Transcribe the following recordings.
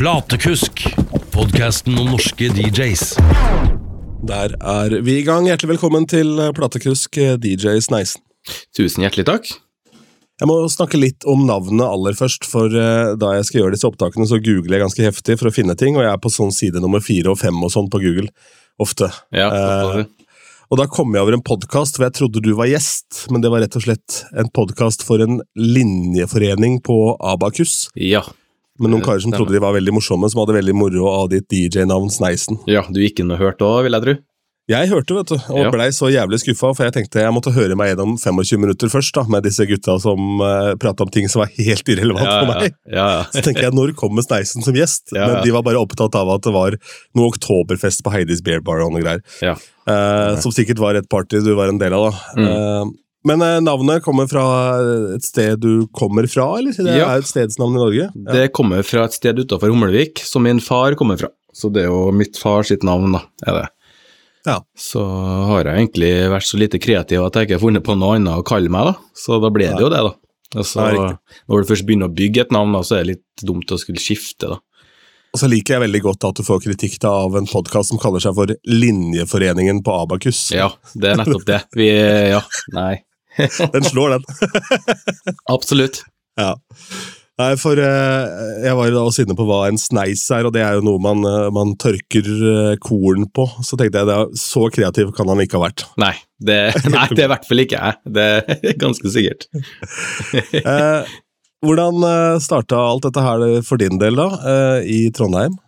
Platekusk, podkasten om norske DJs. Der er vi i gang. Hjertelig velkommen til Platekusk DJ Sneisen. Tusen hjertelig takk. Jeg må snakke litt om navnet aller først, for eh, da jeg skal gjøre disse opptakene, så googler jeg ganske heftig for å finne ting, og jeg er på sånn side nummer fire og fem og sånn på Google. Ofte. Ja, Eh, og da kom jeg over en podkast hvor jeg trodde du var gjest, men det var rett og slett en podkast for en linjeforening på Abakus. ja. Med noen karer som trodde de var veldig morsomme, som hadde veldig moro av ditt DJ-navn Sneisen. ja, du gikk inn og hørte òg, vil jeg tro. Jeg hørte, vet du, og Ja. blei så jævlig skuffa, for jeg tenkte jeg måtte høre meg gjennom 25 minutter først, da, med disse gutta som uh, prata om ting som var helt irrelevant Ja, for meg. ja, ja. Så tenker jeg, når kommer Sneisen som gjest? Men de var bare opptatt av at det var noe oktoberfest på Heidis Beer Bar og noe greier. Ja. Eh, som sikkert var et party du var en del av, da. Mm. Eh, men eh, navnet kommer fra et sted du kommer fra, eller? Det Ja. er jo et stedsnavn i Norge. Ja. Det kommer fra et sted utenfor Humlevik, som min far kommer fra. Så det er jo mitt far sitt navn, da. er det. Ja. Så har jeg egentlig vært så lite kreativ at jeg ikke har funnet på noe annet å kalle meg, da. Så da ble det jo det, da. Og så, Ja, riktig. når du først begynner å bygge et navn, da, så er det litt dumt å skulle skifte, da. Og så liker jeg veldig godt at du får kritikk da, av en podkast som kaller seg for Linjeforeningen på Abakus. Ja, det er nettopp det. Vi Ja, nei. Den slår, den. Absolutt. Ja. Nei, for eh, jeg var jo da også inne på hva en sneis er, og det er jo noe man, eh, man tørker eh, korn på. Så tenkte jeg det er, så kreativ kan han ikke ha vært. Nei, det, nei, det er i hvert fall ikke jeg. Det er ganske sikkert. Eh, hvordan starta alt dette her for din del, da, i Trondheim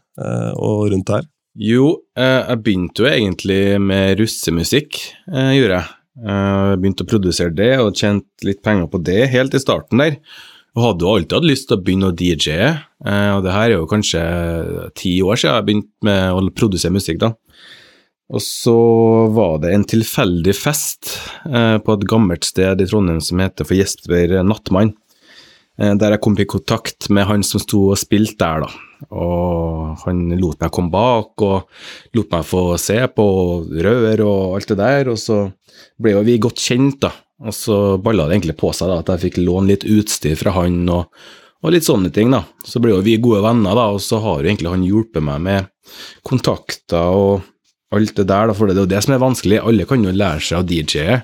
og rundt her? Jo, jeg begynte jo egentlig med russemusikk, gjorde jeg. Eh, begynte å produsere det og tjente litt penger på det helt i starten der. Og hadde jo alltid hatt lyst til å begynne å DJ-e, eh, og det her er jo kanskje ti år siden jeg begynte med å produsere musikk, da. Og så var det en tilfeldig fest eh, på et gammelt sted i Trondheim som heter for Jesper Nattmann. Der jeg kom i kontakt med han som sto og spilte der, da. Og han lot meg komme bak og lot meg få se på rør og alt det der. Og så ble jo vi godt kjent, da. Og så balla det egentlig på seg da, at jeg fikk låne litt utstyr fra han og, og litt sånne ting, da. Så ble jo vi gode venner, da, og så har jo egentlig han hjulpet meg med kontakter og alt det der, da, for det er jo det som er vanskelig. Alle kan jo lære seg å DJ-e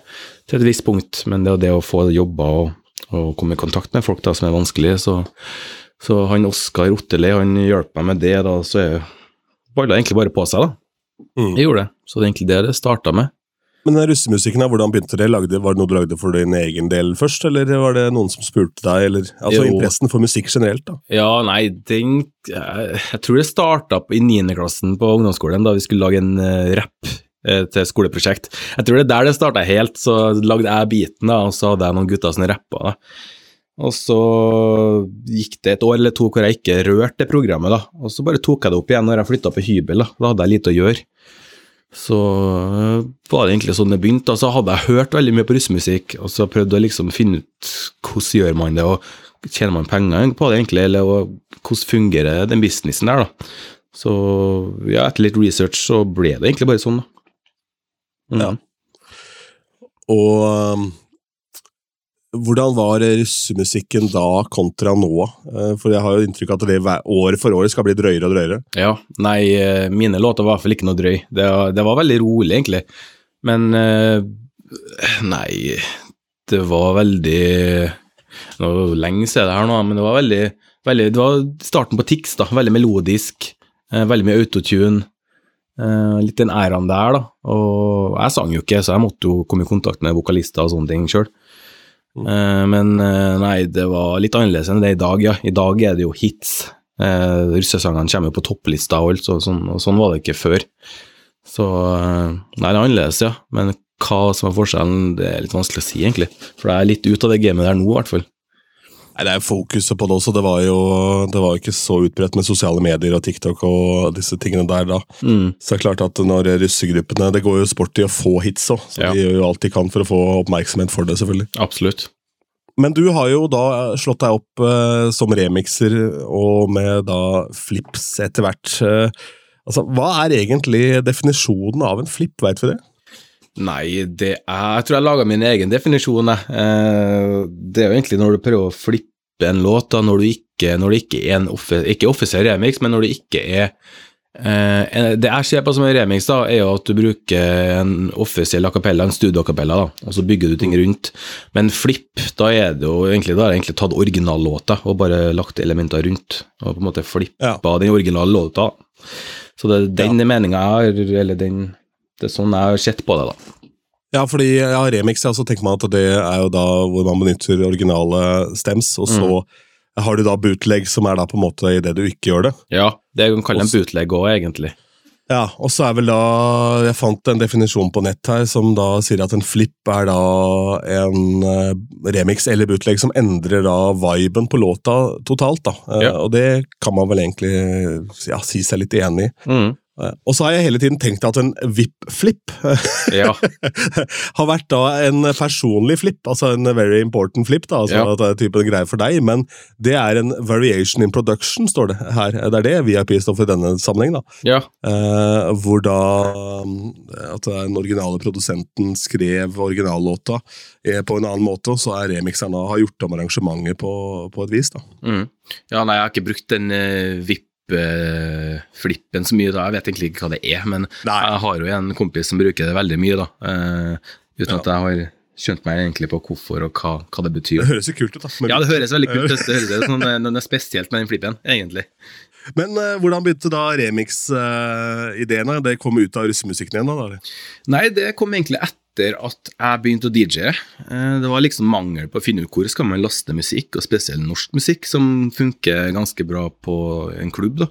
til et visst punkt, men det er jo det å få jobber og, og komme i kontakt med folk da, som er vanskelig. Så, så han Oskar Otteli, han hjalp meg med det, da, så balla egentlig bare på seg, da. Mm. Jeg gjorde det. Så det er egentlig det det starta med. Men den russemusikken, hvordan begynte det? Lagde, var det noe du lagde for din egen del først, eller var det noen som spurte deg? Eller, altså Jo. interessen for musikk generelt, da. Ja, nei, den Jeg, tror det starta i niendeklassen på ungdomsskolen, da vi skulle lage en uh, rapp eh, til skoleprosjekt. Jeg tror det er der det starta helt, så lagde jeg beaten, da, og så hadde jeg noen gutter som rappa. da. Og så gikk det et år eller to hvor jeg ikke rørte det programmet, da. Og så bare tok jeg det opp igjen når jeg flytta på hybel, da. Da hadde jeg lite å gjøre. Så øh, var det egentlig sånn det begynte. Og så hadde jeg hørt veldig mye på russemusikk, og så prøvde jeg liksom å finne ut hvordan gjør man det, og tjener man penger på det egentlig, eller hvordan fungerer den businessen der, da. Så ja, etter litt research så ble det egentlig bare sånn, da. Mm. Ja. Og um, hvordan var russemusikken da kontra nå? Eh, For jeg har jo inntrykk av at det år for år skal bli drøyere og drøyere. Ja, nei, eh, mine låter var i hvert fall ikke noe drøy. Det var, det var veldig rolig, egentlig. Men eh, nei, det var veldig Nå er det lenge siden det her nå, men det var veldig, veldig Det var starten på Tix, da. Veldig melodisk. veldig mye autotune. litt den æraen der, da. Og jeg sang jo ikke, så jeg måtte jo komme i kontakt med vokalister og sånne ting sjøl. Men eh, nei, det var litt annerledes enn det er i dag, ja. I dag er det jo hits. Eh, russesangene kommer jo på topplista og alt, så, sånn, og sånn var det ikke før. Så eh, Nei, det er annerledes, ja. Men hva som er forskjellen, det er litt vanskelig å si, egentlig. For jeg er litt ute av det gamet der nå, i hvert fall. Nei, Det er fokuset på det også. Det var jo det var ikke så utbredt med sosiale medier og TikTok og disse tingene der da. Mm. Så det er klart at når russegruppene Det går jo sport i å få hits òg, så Ja. de gjør jo alt de kan for å få oppmerksomhet for det, selvfølgelig. Absolutt. Men du har jo da slått deg opp eh, som remixer, og med da flips etter hvert. Eh, altså, Hva er egentlig definisjonen av en flip, veit vi det? Nei, det er Jeg tror jeg laga min egen definisjon, jeg. Eh, det er jo egentlig når du prøver å flippe en låt, da, når du ikke Når det ikke er en ikke offisiell remix, men når det ikke er eh, Det jeg ser på som en remix, da, er jo at du bruker en offisiell a en studio a og så bygger du ting rundt. Men flipp, da er det jo egentlig Da har jeg egentlig tatt originallåta og bare lagt elementer rundt, og på en måte flippa den originale låta. Så det er den meninga jeg har, eller den Det er sånn jeg har sett på det, da. Ja, fordi ja, remix, ja, så tenker man at det er jo da hvor man benytter originale stems, og så har du da bootleg, som er da på en måte i det du ikke gjør det. Ja, det kan kalle en bootleg òg, egentlig. Ja, og så er vel da Jeg fant en definisjon på nett her som da sier at en flip er da en eh, remix eller bootleg som endrer da viben på låta totalt, da. Eh, Ja. Og det kan man vel egentlig ja, si seg litt enig i. Mm. Eh, Og så har jeg hele tiden tenkt at en VIP-flip Ja. har vært da en personlig flip, altså en very important flip, da, altså Ja. at det er typen greier for deg, men det er en variation in production, står det her. Det er det VIP står for i denne sammenheng, da. ja. Eh, hvor da um, at den originale produsenten skrev originallåta eh, på en annen måte, og så er remixeren da har gjort om arrangementet på, på et vis, da. Mm. Ja, nei, jeg har ikke brukt den uh, VIP-flippen så mye, da. Jeg vet egentlig ikke hva det er, men Nei. jeg har jo en kompis som bruker det veldig mye, da. uh, uten Ja. at jeg har skjønt meg egentlig på hvorfor og hva, hva det Det høres jo kult ut, da. Ja, det høres veldig kult ut. Det høres ut som det er spesielt med den flippen, egentlig. men uh, hvordan begynte da remix-ideene? det kom ut av russemusikken igjen, da? eller? Nei, det kom egentlig etter at jeg begynte å DJ-e. Eh, Det var liksom mangel på å finne ut hvor skal man laste musikk, og spesielt norsk musikk, som funker ganske bra på en klubb. da.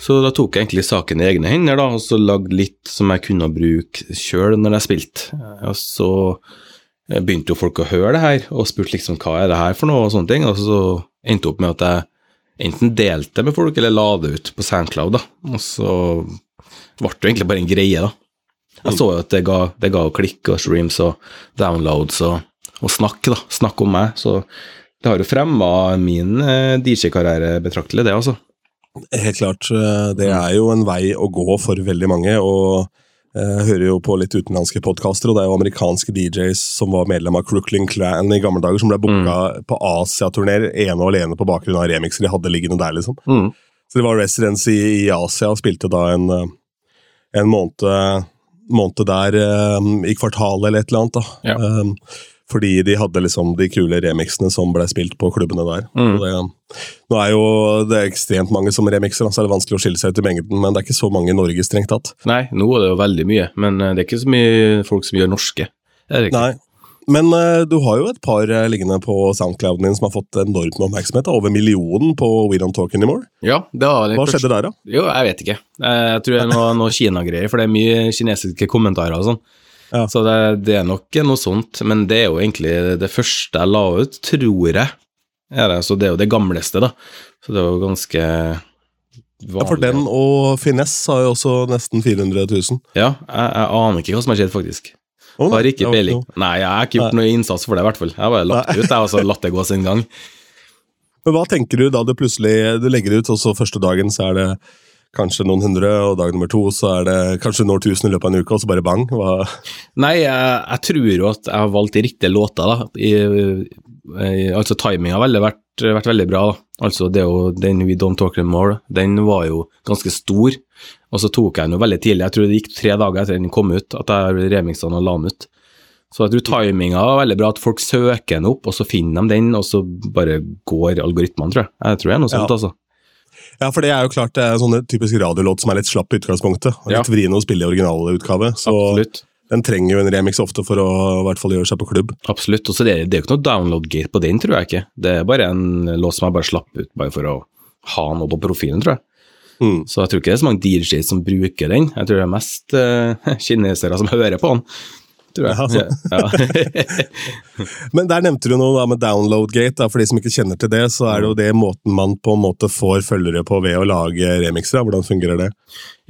Så da tok jeg egentlig saken i egne hender da, og så lagde litt som jeg kunne bruke sjøl når jeg spilte. Og så eh, begynte jo folk å høre det her, og spurte liksom hva er det her for noe, og sånne ting. Og så endte opp med at jeg enten delte med folk, eller la det ut på SoundCloud. da. Og så ble det egentlig bare en greie, da. Jeg så jo at det ga, det ga klikk og streams og downloads og, og snakk, da. Snakk om meg. Så det har jo fremma min eh, DJ-karriere betraktelig, det, altså. Helt klart. eh, Det er jo en vei å gå for veldig mange. og jeg hører jo på litt utenlandske podkaster, og det er jo amerikanske DJs som var medlem av Crooklyn Clan i gamle dager, som ble booka på Asia-turneer ene og alene på bakgrunn av remixer de hadde liggende der, liksom. Mm. Så det var residency i, Asia og spilte da en, eh, en måned, måned der eh, i kvartalet eller et eller annet. da. Ja. Um, fordi de hadde liksom de kule remixene som ble spilt på klubbene der. Mm. Det, nå er jo det er ekstremt mange som remixer, så er det vanskelig å skille seg ut i mengden, men det er ikke så mange i Norge, strengt tatt. Nei, nå er det jo veldig mye, men eh, det er ikke så mye folk som gjør norske. Det ikke. Nei. Men uh, du har jo et par uh, liggende på Soundclouden din som har fått enormt med oppmerksomhet. da, Over millionen på We Don't Talk Anymore. Ja, det var Hva skjedde der, da? Jo, jeg vet ikke. Jeg tror det er noe, noe Kina-greier, for det er mye kinesiske kommentarer og sånn. Ja. Så det, det er nok noe sånt, men det er jo egentlig det første jeg la ut, tror jeg. Ja, det, så det er jo det gamleste, da. Så det er jo ganske Vanlig. Ja, For den og Finesse har jo også nesten 400 000. Ja, jeg, jeg aner ikke hva som har skjedd, faktisk. Å, Har ikke peiling. Nei, jeg har ikke gjort noe innsats for det, i hvert fall. Jeg har bare lagt det ut, jeg, og så latt det gå sin gang. Men hva tenker du da du plutselig du legger ut, og så første dagen så er det kanskje noen hundre, og dag nummer to så er det kanskje når tusen i løpet av en uke, og så bare bang? Hva? Nei, jeg, jeg tror jo at jeg har valgt de riktige låter, da. I, i, altså timinga har veldig vært, vært veldig bra, da. Altså det er jo den We Don't Talk Anymore, den var jo ganske stor, og så tok jeg den jo veldig tidlig. Jeg tror det gikk tre dager etter den kom ut, at jeg remixet den og la den ut. Så jeg tror timinga var veldig bra, at folk søker den opp, og så finner de den, og så bare går algoritmene, tror jeg. Jeg tror det er noe sånt, Ja. altså. Ja, for det er jo klart det er sånne typiske typisk radiolåt som er litt slapp i utgangspunktet. og Ja. Litt vrien å spille i originalutgave, så Absolutt. Den trenger jo en remix ofte for å i hvert fall gjøre seg på klubb. Absolutt. Og så det, det er jo ikke noe download-gate på den, tror jeg ikke. Det er bare en låt som jeg bare slapp ut bare for å ha noe på profilen, tror jeg. Mm. Så jeg tror ikke det er så mange DJs som bruker den. Jeg tror det er mest uh, kinesere som hører på den. Tror jeg. Ja, Ja. Men der nevnte du noe da med downloadgate. Da. For de som ikke kjenner til det, så er det jo det måten man på en måte får følgere på ved å lage remixer. Hvordan fungerer det?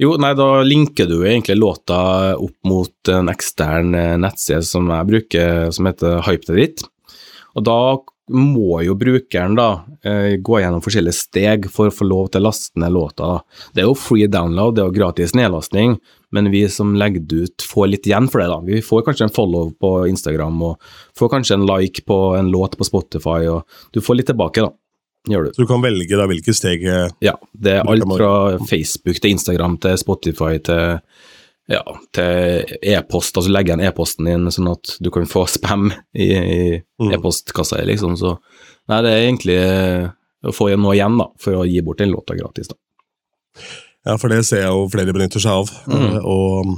jo, nei, da linker du egentlig låta opp mot en ekstern eh, nettside som jeg bruker, som heter Hypededit. Og da må jo brukeren da eh, gå gjennom forskjellige steg for å få lov til å laste ned låta. Det er jo free download, det er jo gratis nedlastning, men vi som legger det ut, får litt igjen for det. da. Vi får kanskje en follow på Instagram, og får kanskje en like på en låt på Spotify, og du får litt tilbake, da. gjør du. Så du kan velge da hvilke steg eh, Ja, det er alt fra Facebook til Instagram til Spotify til ja, til e-post, altså legge igjen e-posten din sånn at du kan få spam i, i Mm. e-postkassa di, liksom. Så nei, det er egentlig eh, å få noe igjen, da, for å gi bort den låta gratis, da. Ja, for det ser jeg jo flere benytter seg av. Mm. Eh, Og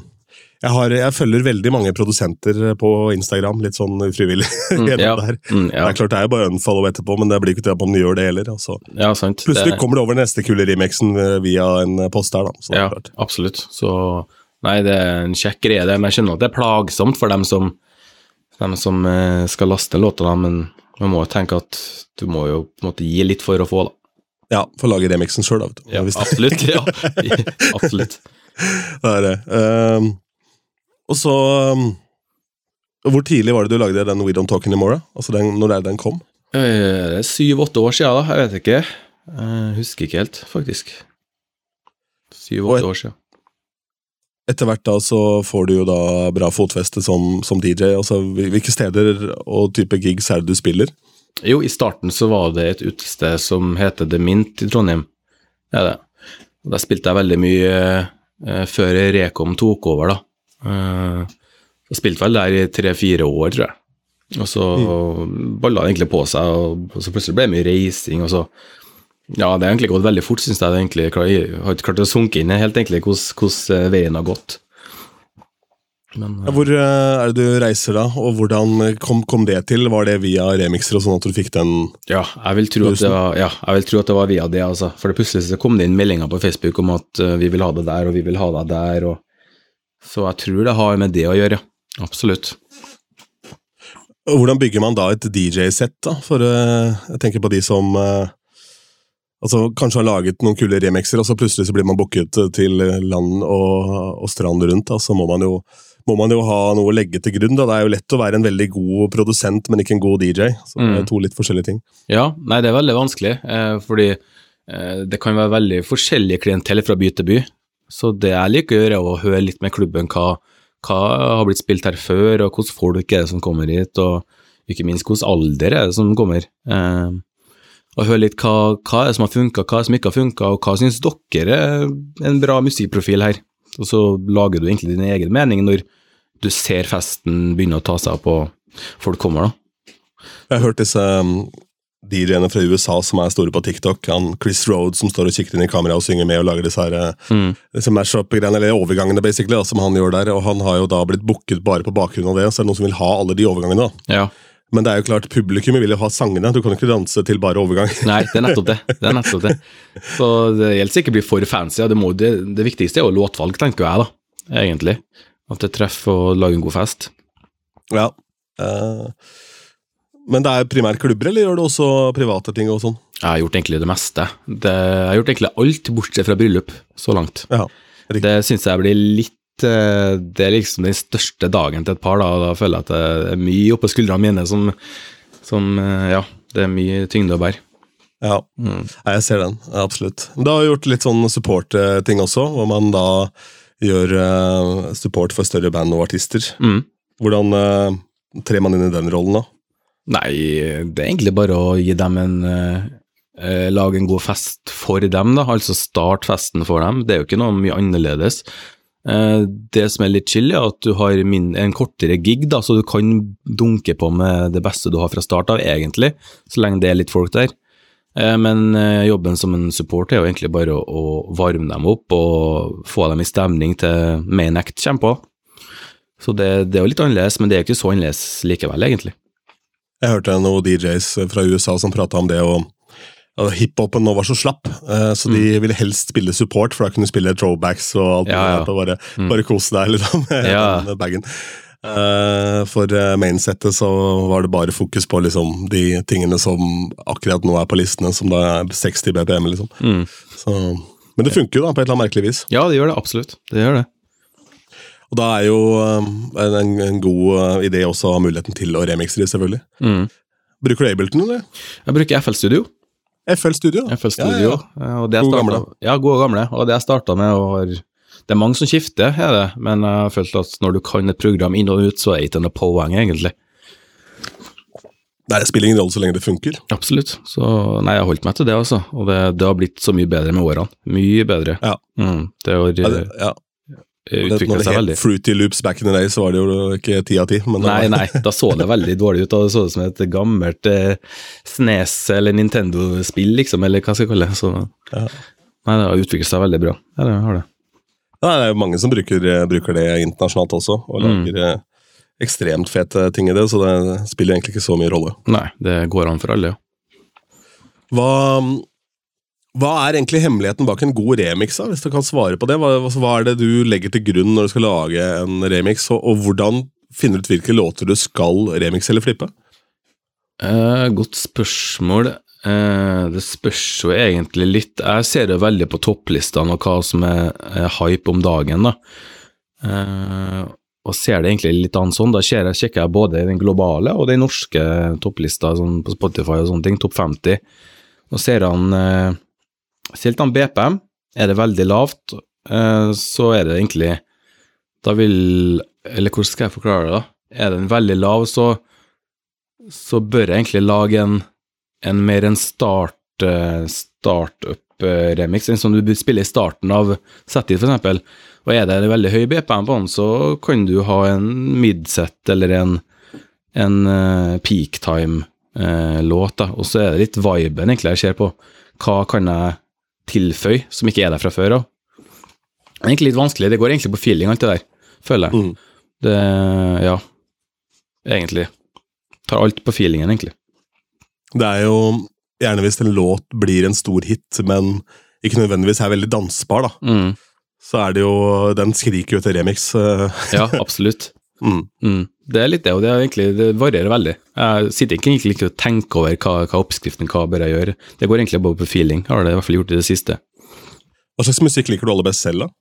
jeg, har, jeg følger veldig mange produsenter på Instagram, litt sånn ufrivillig. Mm, ja, mm, Det er klart det er jo bare unfollow etterpå, men det blir ikke til at man gjør det heller. Altså. ja, sant. Plutselig Det- kommer det over neste kule remixen eh, via en post der, da. Så Ja, klart. absolutt. Så nei, det er en kjekk greie, det. Men jeg skjønner at det er plagsomt for dem som, dem som eh, skal laste låta. Men man må jo tenke at du må jo på en måte gi litt for å få, da. Ja, får lage remixen sjøl, da. vet du. Ja, absolutt. Ja, absolutt. det er det. Um, og så um, Hvor tidlig var det du lagde den We Don't Talk Anymore? Altså den, når den kom? Eh, syv-åtte år siden, da. Jeg vet ikke. Jeg husker ikke helt, faktisk. Syv-åtte år siden. Etter hvert da så får du jo da bra fotfeste som, som DJ. altså Hvilke steder og type gigs er det du spiller? Jo, i starten så var det et utested som heter The Mint i Trondheim. Er det. Og Der spilte jeg veldig mye eh, før Rekom tok over, da. Eh, jeg spilte vel der i tre-fire år, tror jeg. Og så balla det egentlig på seg, og så plutselig ble det mye reising, og så Ja, det har egentlig gått veldig fort, syns jeg. Jeg har ikke klart å sunke inn helt egentlig hvordan hvordan, eh, veien har gått. Men eh, Ja, Hvor eh, er det du reiser da, og hvordan kom, kom det til? Var det via remixer og sånn at du fikk den Ja, jeg vil tro at det var, ja, jeg vil tro at det var via det, altså. For det plutselig så kom det inn meldinger på Facebook om at eh, vi vil ha det der, og vi vil ha deg der, og Så jeg tror det har med det å gjøre, ja. Absolutt. Og Hvordan bygger man da et DJ-sett, da? For uh, jeg tenker på de som uh, altså kanskje har laget noen kule remixer, og så plutselig så blir man booket til land og, og strand rundt. Da. Så må man, jo, må man jo ha noe å legge til grunn. Da. Det er jo lett å være en veldig god produsent, men ikke en god DJ. Så det er Mm. to litt forskjellige ting. Ja, nei, det er veldig vanskelig, eh, fordi eh, det kan være veldig forskjellige klientell fra by til by. Så det jeg liker å gjøre, er å høre litt med klubben hva, hva har blitt spilt her før, og hvordan folk er det som kommer hit, og ikke minst hvordan alder er det som kommer. Eh, og høre litt hva, hva er det som har funka, hva er det som ikke har funka, og hva syns dere er en bra musikkprofil her? Og så lager du egentlig din egen mening når du ser festen begynne å ta seg opp og folk kommer, da. Jeg har hørt disse um, DJ-ene fra USA som er store på TikTok. Han Chris Rhodes som står og kikker inn i kamera og synger med og lager disse, her, eh, Mm. disse mash-up-greiene, eller overgangene, basically, da, som han gjør der. Og han har jo da blitt booket bare på bakgrunn av det, så er det noen som vil ha alle de overgangene. da. Ja. Men det er jo klart, publikum vil jo ha sangene. Du kan jo ikke danse til bare overgang. Nei, det er nettopp det. Det er nettopp det. Så det gjelder ikke å bli for fancy. Det, må, det, det viktigste er jo låtvalg, tenker jeg, da. Egentlig. At det treffer og lager en god fest. Ja. Eh, men det er primært klubber, eller gjør du også private ting og sånn? Jeg har gjort egentlig det meste. Det, jeg har gjort egentlig alt bortsett fra bryllup, så langt. Ja. Det syns jeg blir litt Det er liksom den største dagen til et par, da. og Da føler jeg at det er mye oppå skuldrene mine som, som eh, Ja, det er mye tyngde å bære. Ja, Mm. Jeg ser den. Absolutt. Du har gjort litt sånn support-ting også, hvor man da gjør eh, support for større band og artister. Mm. Hvordan eh, trer man inn i den rollen, da? Nei, det er egentlig bare å gi dem en eh, eh, Lage en god fest for dem, da. Altså start festen for dem. Det er jo ikke noe mye annerledes. Eh, det som er litt chill, er at du har en kortere gig, da, så du kan dunke på med det beste du har fra start av, egentlig, så lenge det er litt folk der. Eh, men eh, jobben som en support er jo egentlig bare å, varme dem opp og få dem i stemning til main act kommer på. Så det, det er jo litt annerledes, men det er jo ikke så annerledes likevel, egentlig. Jeg hørte noen DJs fra USA som prata om det, og hiphopen nå var så slapp, eh, så de ville helst spille support, for da kunne du spille throwbacks og alt Mm. Ja, ja. og bare, Mm. bare kose deg liksom, med Ja. den bagen. Eh, for uh, mainsettet så var det bare fokus på liksom, de tingene som akkurat nå er på listene, som da er 60 BPM, liksom. Mm. Så, men det funker jo da, på et eller annet merkelig vis. Ja, det gjør det absolutt. Det gjør det. Og da er jo eh, en, en god eh, idé også å ha muligheten til å remixe de, selvfølgelig. Mm. Bruker du Ableton, eller? Jeg bruker FL Studio. FL Studio? FL Studio. Ja, ja, eh, Og Gode gamle. Ja, gode gamle. Og det jeg starta med, var Det er mange som skifter, er det, men jeg har følt at når du kan et program inn og ut, så er det ikke noe poeng, egentlig. Nei, Det spiller ingen rolle så lenge det funker. Absolutt. Så nei, jeg har holdt meg til det, altså. Og det, det har blitt så mye bedre med årene. Mye bedre. Ja. Mm, det har Ja, det, ja. Det, når utvikla det seg veldig. Fruity Loops back in the day, så var det jo ikke ti av ti. Nei, nei, da så det veldig dårlig ut. Da det så ut som et gammelt eh, Snes eller Nintendo-spill, liksom, eller hva skal jeg kalle det. Så Ja. Nei, det har utviklet seg veldig bra. Ja, det har det. Ja, det er jo mange som bruker, eh, bruker det internasjonalt også, og Mm. lager mm. ekstremt fete ting i det, så det spiller egentlig ikke så mye rolle. Nei, det går an for alle, ja. Hva, hva er egentlig hemmeligheten bak en god remix, da, hvis du kan svare på det? Hva, altså, hva er det du legger til grunn når du skal lage en remix, og, og hvordan finner du ut hvilke låter du skal remixe eller flippe? Eh, godt spørsmål. Eh, det spørs jo egentlig litt Jeg ser jo veldig på topplistene og hva som er, hype om dagen, da. Eh, og ser det egentlig litt an sånn. Da sjekker jeg både den globale og den norske topplista sånn på Spotify og sånne ting, topp 50. Og ser han eh, Selv BPM, er det veldig lavt, eh, så er det egentlig Da vil Eller hvordan skal jeg forklare det, da? Er den veldig lav, så så bør jeg egentlig lage en, en mer en start, eh, startup-remix, en som du spiller i starten av settet, eksempel. Og er det en veldig høy BPM på den, så kan du ha en midset eller en, en eh, peak time-låt, da. Og så er det litt viben egentlig jeg ser på. Hva kan jeg tilføye som ikke er der fra før av? Egentlig litt vanskelig, det går egentlig på feeling, alt det der, føler jeg. Mm. Det, ja, egentlig. Tar alt på feelingen, egentlig. Det er jo gjerne hvis en låt blir en stor hit, men ikke nødvendigvis er veldig dansbar, da. Mm. Så er det jo Den skriker jo etter remix. eh, Ja, absolutt. Mm. Mm. Det er litt det, og det, er egentlig, det varierer veldig. Jeg sitter ikke egentlig ikke og tenker over hva, hva oppskriften hva bør jeg gjøre. Det går egentlig bare på feeling, har det i hvert fall gjort i det siste. Hva slags musikk liker du aller best selv, da?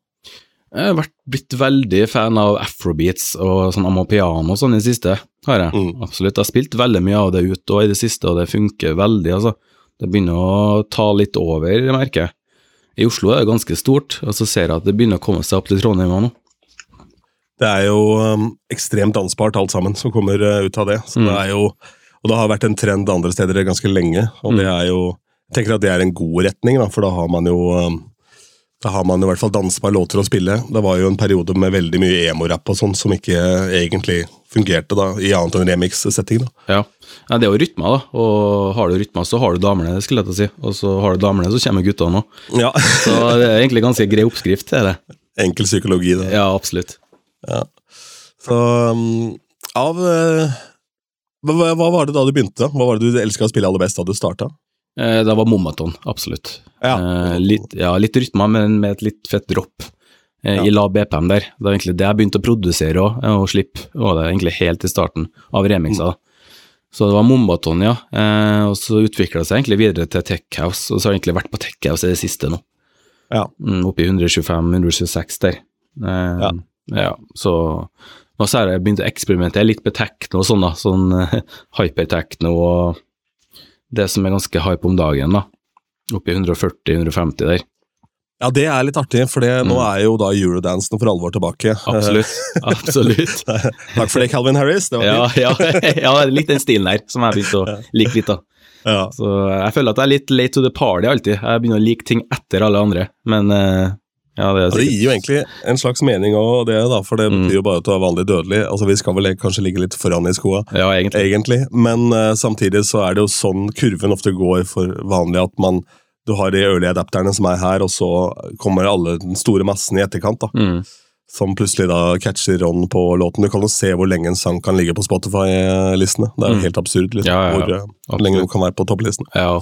Jeg har vært, blitt veldig fan av afrobeats og sånn amapiano og sånn i det siste, har jeg. Mm. Absolutt. Jeg har spilt veldig mye av det ute og i det siste, og det funker veldig, altså. Det begynner å ta litt over, merker jeg. I Oslo er det ganske stort, og så ser jeg at det begynner å komme seg opp til Trondheim nå. Det er jo um, ekstremt dansbart alt sammen som kommer uh, ut av det. Så Mm. det er jo, og det har vært en trend andre steder ganske lenge, og det Mm. er jo Jeg tenker at det er en god retning, da, for da har man jo um, da har man i hvert fall dansbare låter å spille. Det var jo en periode med veldig mye emo-rapp og sånn som ikke egentlig fungerte da, i annet enn remix-setting. da. Ja. ja, det er jo rytmer, da. Og har du rytmer, så har du damene, skulle jeg til å si. Og så har du damene, så kommer guttene òg. Ja, Så det er egentlig ganske grei oppskrift, det er det. Enkel psykologi, det. Ja, absolutt. Så um, av uh, hva, hva var det da du begynte? Hva var det du elska å spille aller best da du starta? Eh, Det var Momaton, absolutt. Ja. Eh, litt, ja, litt rytmer, men med et litt fett dropp eh, Ja. i lav BPM der. Det var egentlig det jeg begynte å produsere òg, og slippe. Og det var egentlig helt i starten av remixer. Mm. Så det var Mombaton, ja. Eh, og så utvikla det seg egentlig videre til Tech House, og så har jeg egentlig vært på Tech House i det siste nå. Ja. Mm, Oppe i 125-126 der. Eh, Ja. Ja. Så så har jeg begynt å eksperimentere litt med tekno og sånn, da. Sånn eh, hypertekno og det som er ganske hype om dagen, da. Oppi 140-150 der. Ja, det er litt artig, for mm. nå er jo da eurodansen for alvor tilbake. Absolutt. Absolutt. Takk for det, Calvin Harris. Det var Ja, fint. ja, ja, litt den stilen der som jeg begynte å like litt, da. Ja. Så jeg føler at jeg er litt late to the party alltid. Jeg begynner å like ting etter alle andre, men eh, ja, det er Ja, det gir jo egentlig en slags mening òg, det, da, for det Mm. betyr jo bare at du er vanlig dødelig. Altså, Vi skal vel kanskje ligge litt foran i skoa, Ja, egentlig. egentlig, men uh, samtidig så er det jo sånn kurven ofte går for vanlig at man du har de early adapterne som er her, og så kommer alle den store massen i etterkant, da, Mm. som plutselig da catcher on på låten. Du kan jo se hvor lenge en sang kan ligge på Spotify-listene. Det er jo Mm. helt absurd liksom, Ja, ja, ja. hvor eh, lenge de kan være på topplisten. Ja.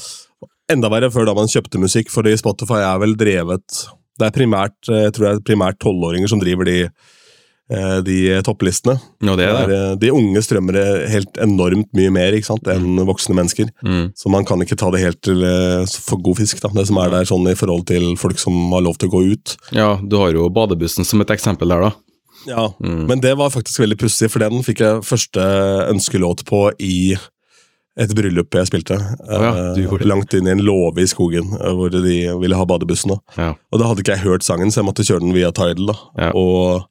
Enda verre før da man kjøpte musikk, fordi Spotify er vel drevet Det er primært eh, jeg tror det er primært tolvåringer som driver de, eh, de topplistene. ja, det er det. eh, de unge strømmer det helt enormt mye mer ikke sant, enn voksne mennesker. Mm. Så man kan ikke ta det helt til, for god fisk, da, det som er der sånn i forhold til folk som har lov til å gå ut. Ja, du har jo badebussen som et eksempel der, da. Ja, Mm. Men det var faktisk veldig pussig, for den fikk jeg første ønskelåt på i et bryllup jeg spilte. ja, eh, det. langt inn i en låve i skogen, eh, hvor de ville ha badebussen. Ja. Og da hadde ikke jeg hørt sangen, så jeg måtte kjøre den via Tidal. da. Ja. Og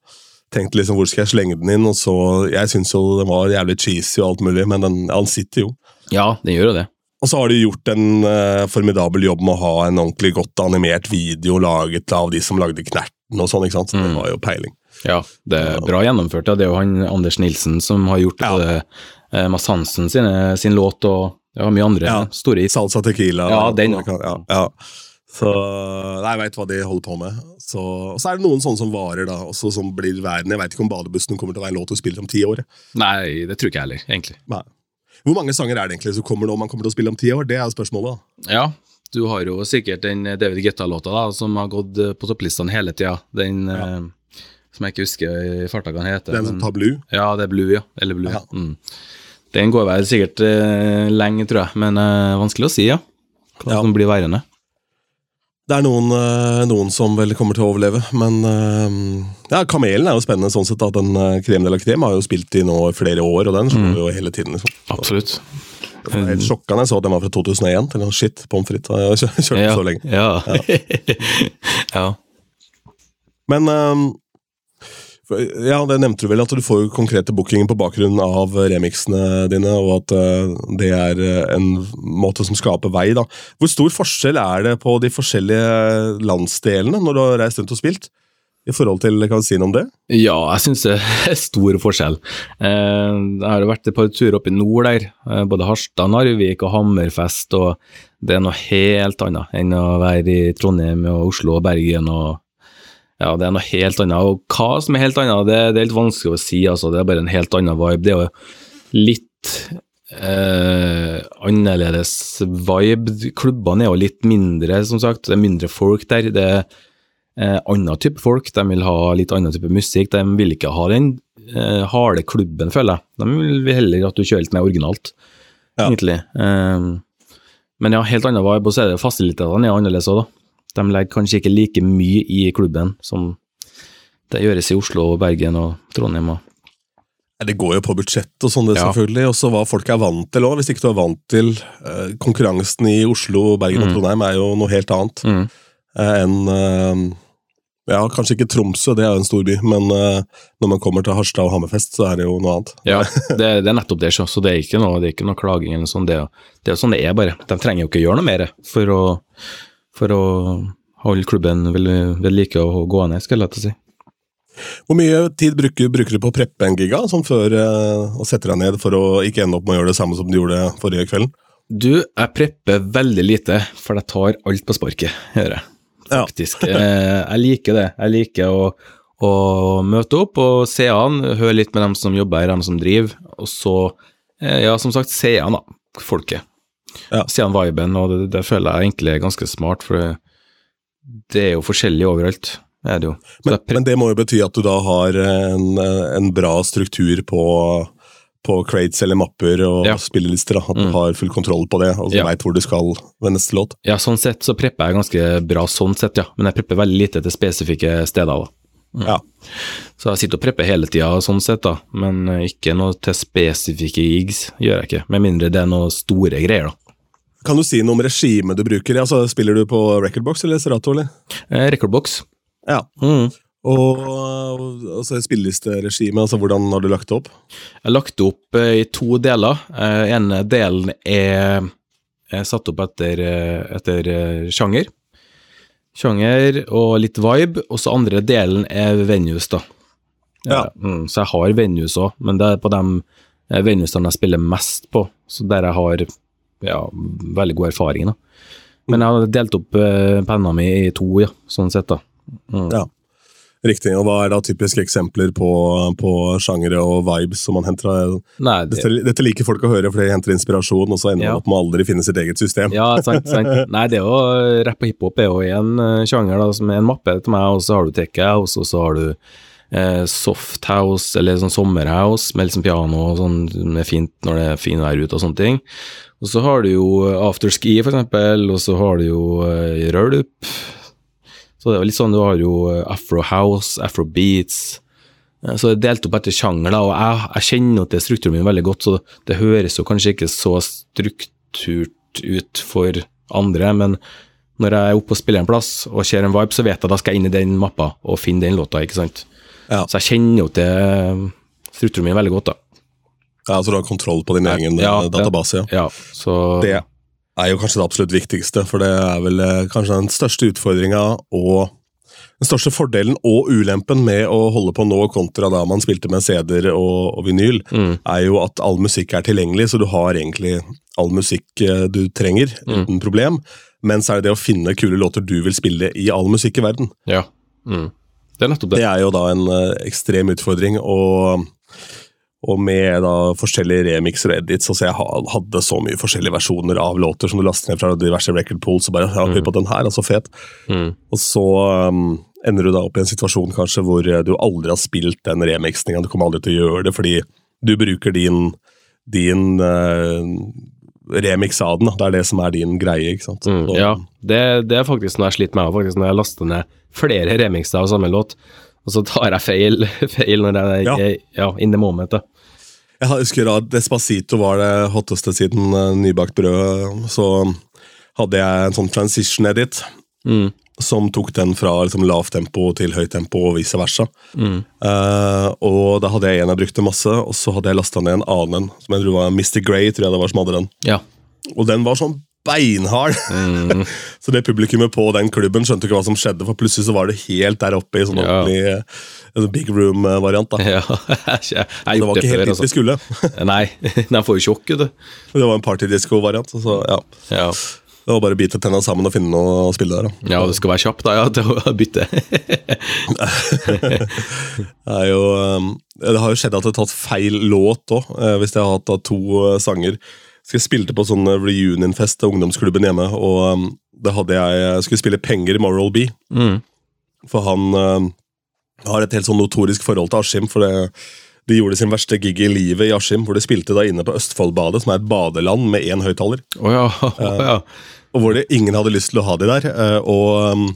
tenkte liksom hvor skal jeg slenge den inn, og så Jeg syns jo den var jævlig cheesy og alt mulig, men den, han sitter jo. Ja, den gjør jo det. Og så har de gjort en uh, formidabel jobb med å ha en ordentlig godt animert video laget av de som lagde Knerten og sånn, ikke sant. Så det Mm. var jo peiling. Ja, det er bra gjennomført. Ja. Det er jo han Anders Nilsen som har gjort Ja. både eh, Mads Hansen sin, sin låt og ja, mye andre Ja. store hits. Salsa tequila. Ja, den, ja. ja. ja. Så jeg veit hva de holder på med. Så, og så er det noen sånne som varer, da, også som blir verden. Jeg veit ikke om Badebussen kommer til å være en låt du spiller om ti år. Nei, det tror ikke jeg heller, egentlig. Nei. Hvor mange sanger er det egentlig som kommer nå man kommer til å spille om ti år? Det er spørsmålet. da. Ja, du har jo sikkert den David Guetta-låta da, som har gått eh, på topplistene hele tida. Den eh, som jeg ikke husker i farta hva den heter. Den som tar Blue. Ja, det er Blue, ja. Eller Blue. Ja. Mm. Den går vel sikkert uh, lenge, tror jeg, men uh, vanskelig å si, ja. Hva Ja. som blir værende. Det er noen, uh, noen som vel kommer til å overleve, men ja, Kamelen er jo spennende sånn sett. at den Krem de la Krem har jo spilt i nå flere år, og den slår jo hele tiden. liksom. Absolutt. Det var helt sjokkende. jeg så at den var fra 2001. Eller, shit, pommes frites. Jeg har kjørt kjørt Ja. så lenge. Ja. ja. Men ja, det nevnte du vel, at du får konkrete bookinger på bakgrunn av remixene dine, og at eh, det er eh, en måte som skaper vei. da. Hvor stor forskjell er det på de forskjellige landsdelene når du har reist rundt og spilt? I forhold til, Kan du si noe om det? Ja, jeg syns det er stor forskjell. Eh, Jeg har vært et par turer oppe i nord der, eh, både Harstad, Narvik og Hammerfest, og det er noe helt annet enn å være i Trondheim og Oslo og Bergen og Ja, det er noe helt annet. Og hva som er helt annet, det, det er litt vanskelig å si, altså. Det er bare en helt annen vibe. Det er jo litt eh, annerledes vibe. Klubbene er jo litt mindre, som sagt. Det er mindre folk der. Det er eh, annen type folk. De vil ha litt annen type musikk. De vil ikke ha den eh, harde klubben, føler jeg. De vil heller at du kjører litt mer originalt, Ja. egentlig. Eh, men ja, helt annen vibe. Og så er det fasilitetene er annerledes òg, da. De legger kanskje ikke like mye i klubben som det gjøres i Oslo og Bergen og Trondheim. Og. Det går jo på budsjett og sånn, det Ja. selvfølgelig. Og så hva folk er vant til òg. Hvis ikke du er vant til eh, konkurransen i Oslo, Bergen og Mm. Trondheim, er jo noe helt annet Mm. eh, enn eh, Ja, kanskje ikke Tromsø, det er jo en storby, men eh, når man kommer til Harstad og Hammerfest, så er det jo noe annet. Ja, det, det er nettopp det, så så det er ikke noe, det er ikke noe klaging eller sånn. Det, det er jo sånn det er, bare. De trenger jo ikke gjøre noe mer for å, for å holde klubben ved, ved like og gående, skal jeg til å si. Hvor mye tid bruker, bruker du på å preppe en giga, sånn før eh, å sette deg ned for å ikke ende opp med å gjøre det samme som du gjorde forrige kvelden? Du, jeg prepper veldig lite, for jeg tar alt på sparket, gjør jeg. Ja. Faktisk. Eh, jeg liker det. Jeg liker å, å møte opp og se an, høre litt med dem som jobber dem som driver, og så, eh, ja, som sagt, se an, da, folket. Ja. Se viben, og det, det føler jeg egentlig er ganske smart, for det, det er jo forskjellig overalt, det er det jo. Men, det, men det må jo bety at du da har en, en bra struktur på, på crates eller mapper og Ja. spillelister. At du Mm. har full kontroll på det, og Ja. veit hvor du skal ved neste låt. Ja, sånn sett så prepper jeg ganske bra sånn sett, ja. Men jeg prepper veldig lite til spesifikke steder, da. Ja. Så jeg sitter og prepper hele tida sånn sett, da. Men eh, ikke noe til spesifikke gigs, gjør jeg ikke. Med mindre det er noe store greier, da. Kan du si noe om regimet du bruker? Altså, spiller du på recordbox eller Serato? eller? Eh, Recordbox. Ja. Mm. Og altså, spillelisteregimet, altså, hvordan har du lagt det opp? Jeg har lagt det opp eh, i to deler. Eh, ene delen er, er satt opp etter, eh, etter eh, sjanger. Sjanger og litt vibe, og så andre delen er venues, da. Ja. Mm, så jeg har venues òg, men det er på de eh, venuesene jeg spiller mest på, så der jeg har ja, veldig god erfaring. da. Men jeg har delt opp uh, penna mi i to, ja, sånn sett, da. Mm. Ja. Riktig. Og hva er da typiske eksempler på, på sjangere og vibes som man henter? Nei, det, Dette, dette liker folk å høre, for de henter inspirasjon, og så ender Ja. opp med å aldri finne sitt eget system. Ja, sant, sant. Nei, det er jo rapp og hiphop er jo en uh, sjanger, da, som er en mappe til meg, og så har du tech house, og så har du eh, soft house, eller sånn sommerhouse, med liksom piano og sånn, er fint når det er fin vær ute og sånne ting. Og så har du jo afterski, for eksempel, og så har du jo uh, rølp. Så det er jo litt sånn, du har jo eh, afro house, afro beats, Eh, Så det er delt opp etter sjanger, da, og jeg, jeg kjenner til strukturen min veldig godt, så det høres jo kanskje ikke så strukturt ut for andre, men når jeg er oppe og spiller en plass og ser en vibe, så vet jeg da skal jeg inn i den mappa og finne den låta, ikke sant. Ja. Så jeg kjenner jo til strukturen min veldig godt, da. Ja, Så du har kontroll på din egen Ja, eh, database? Ja. Ja, så Det er jo kanskje det absolutt viktigste, for det er vel eh, kanskje den største utfordringa og den største fordelen og ulempen med å holde på nå kontra da man spilte med CD-er og, og vinyl, mm, er jo at all musikk er tilgjengelig, så du har egentlig all musikk eh, du trenger Mm. uten problem. Men så er det det å finne kule låter du vil spille i all musikk i verden. Ja. Mm. Det er nettopp det. Det er jo da en eh, ekstrem utfordring, og, og med da forskjellige remixer og edits, altså jeg hadde så mye forskjellige versjoner av låter som du laster ned fra diverse record pools, og bare ja, hør på den her, altså fet. Mm. Og så um, ender du da opp i en situasjon kanskje hvor eh, du aldri har spilt den remixinga, du kommer aldri til å gjøre det fordi du bruker din, din uh, remix av den, da. det er det som er din greie, ikke sant. Mm, ja, det, det er faktisk noe jeg sliter med, faktisk når jeg laster ned flere remixer av samme låt, og så tar jeg feil, feil når jeg Ja. er ja, in the moment. da. Jeg husker at Despacito var det hotteste siden uh, nybakt brød. Så hadde jeg en sånn transition edit Mm. som tok den fra liksom, lavt tempo til høyt tempo og vice versa. Mm. Uh, og da hadde jeg en jeg brukte masse, og så hadde jeg lasta ned en annen en, som jeg tror var Mr. Grey, tror jeg det var som hadde den. Ja. Og den var sånn beinhard! Mm. så det publikummet på den klubben skjønte ikke hva som skjedde, for plutselig så var det helt der oppe i sånn Ja. ordentlig eh, big room-variant. da. ja. jeg jeg har Det var ikke helt dit vi skulle. altså. Nei, den får jo sjokk, du. Det var en partydisco-variant. så ja. Ja. Det var bare å bite tenna sammen og finne noe å spille der. da. ja, det du skal være kjapp da, ja, til å bytte. Det, er jo, um, det har jo skjedd at det har tatt feil låt òg, hvis jeg har hatt da to sanger. Jeg spilte på sånn uh, reunionfest til ungdomsklubben hjemme, og um, da hadde jeg, jeg skulle spille penger med Moral B. Mm. For han uh, har et helt sånn notorisk forhold til Askim. for det de gjorde sin verste gig i livet i Askim, hvor de spilte da inne på Østfoldbadet, som er et badeland med én høyttaler. Oh ja, oh ja. Og hvor det, ingen hadde lyst til å ha de der. Uh, Og um,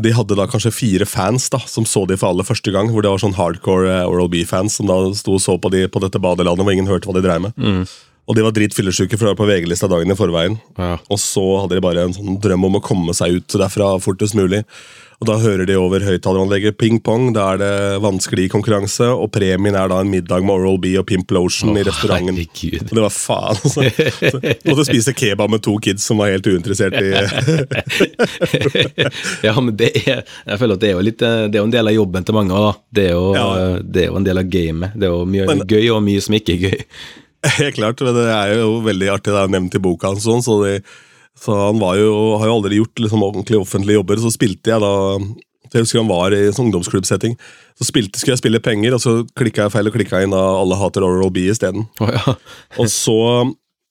de hadde da kanskje fire fans da, som så de for aller første gang. Hvor det var sånn hardcore eh, Oral B-fans som da sto og så på de på dette badelandet hvor ingen hørte hva de dreiv med. Mm. Og de var dritfyllesyke, for de var på VG-lista dagen i forveien. ja. Og så hadde de bare en sånn drøm om å komme seg ut derfra fortest mulig. Og da hører de over høyttaleranlegget ping-pong. Da er det vanskelig konkurranse, og premien er da en middag med Oral B og Pimp Lotion i restauranten. Herregud. Og det var faen, altså. Så måtte spise kebab med to kids som var helt uinteressert i ja, men det er Jeg føler at det er jo litt eh, Det er jo en del av jobben til mange. da. Det er jo, Ja. eh, det er jo en del av gamet. Det er jo mye Men- gøy og mye som ikke er gøy. Helt klart, men det er jo veldig artig. Det er nevnt i boka hans, sånn, så, så han var jo, har jo aldri gjort liksom, ordentlig offentlige jobber. Så spilte jeg da Jeg husker han var i sånn ungdomsklubbsetting. Så spilte, skulle jeg spille penger, og så klikka jeg feil og klikka inn da Alle hater Oral B isteden. Oh, ja. Og så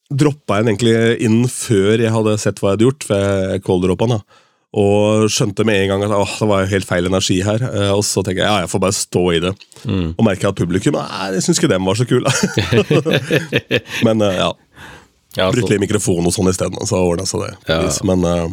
droppa jeg den egentlig inn før jeg hadde sett hva jeg hadde gjort, for jeg calldroppa den. da. Og skjønte med en gang at åh, det var jo helt feil energi her. Eh, Og så tenker jeg ja, jeg får bare stå i det. Mm. Og merker at publikum nei, jeg syns ikke dem var så kule. Men eh, ja, ja brukte litt mikrofon og sånn isteden, så ordna seg det. Ja. Men eh,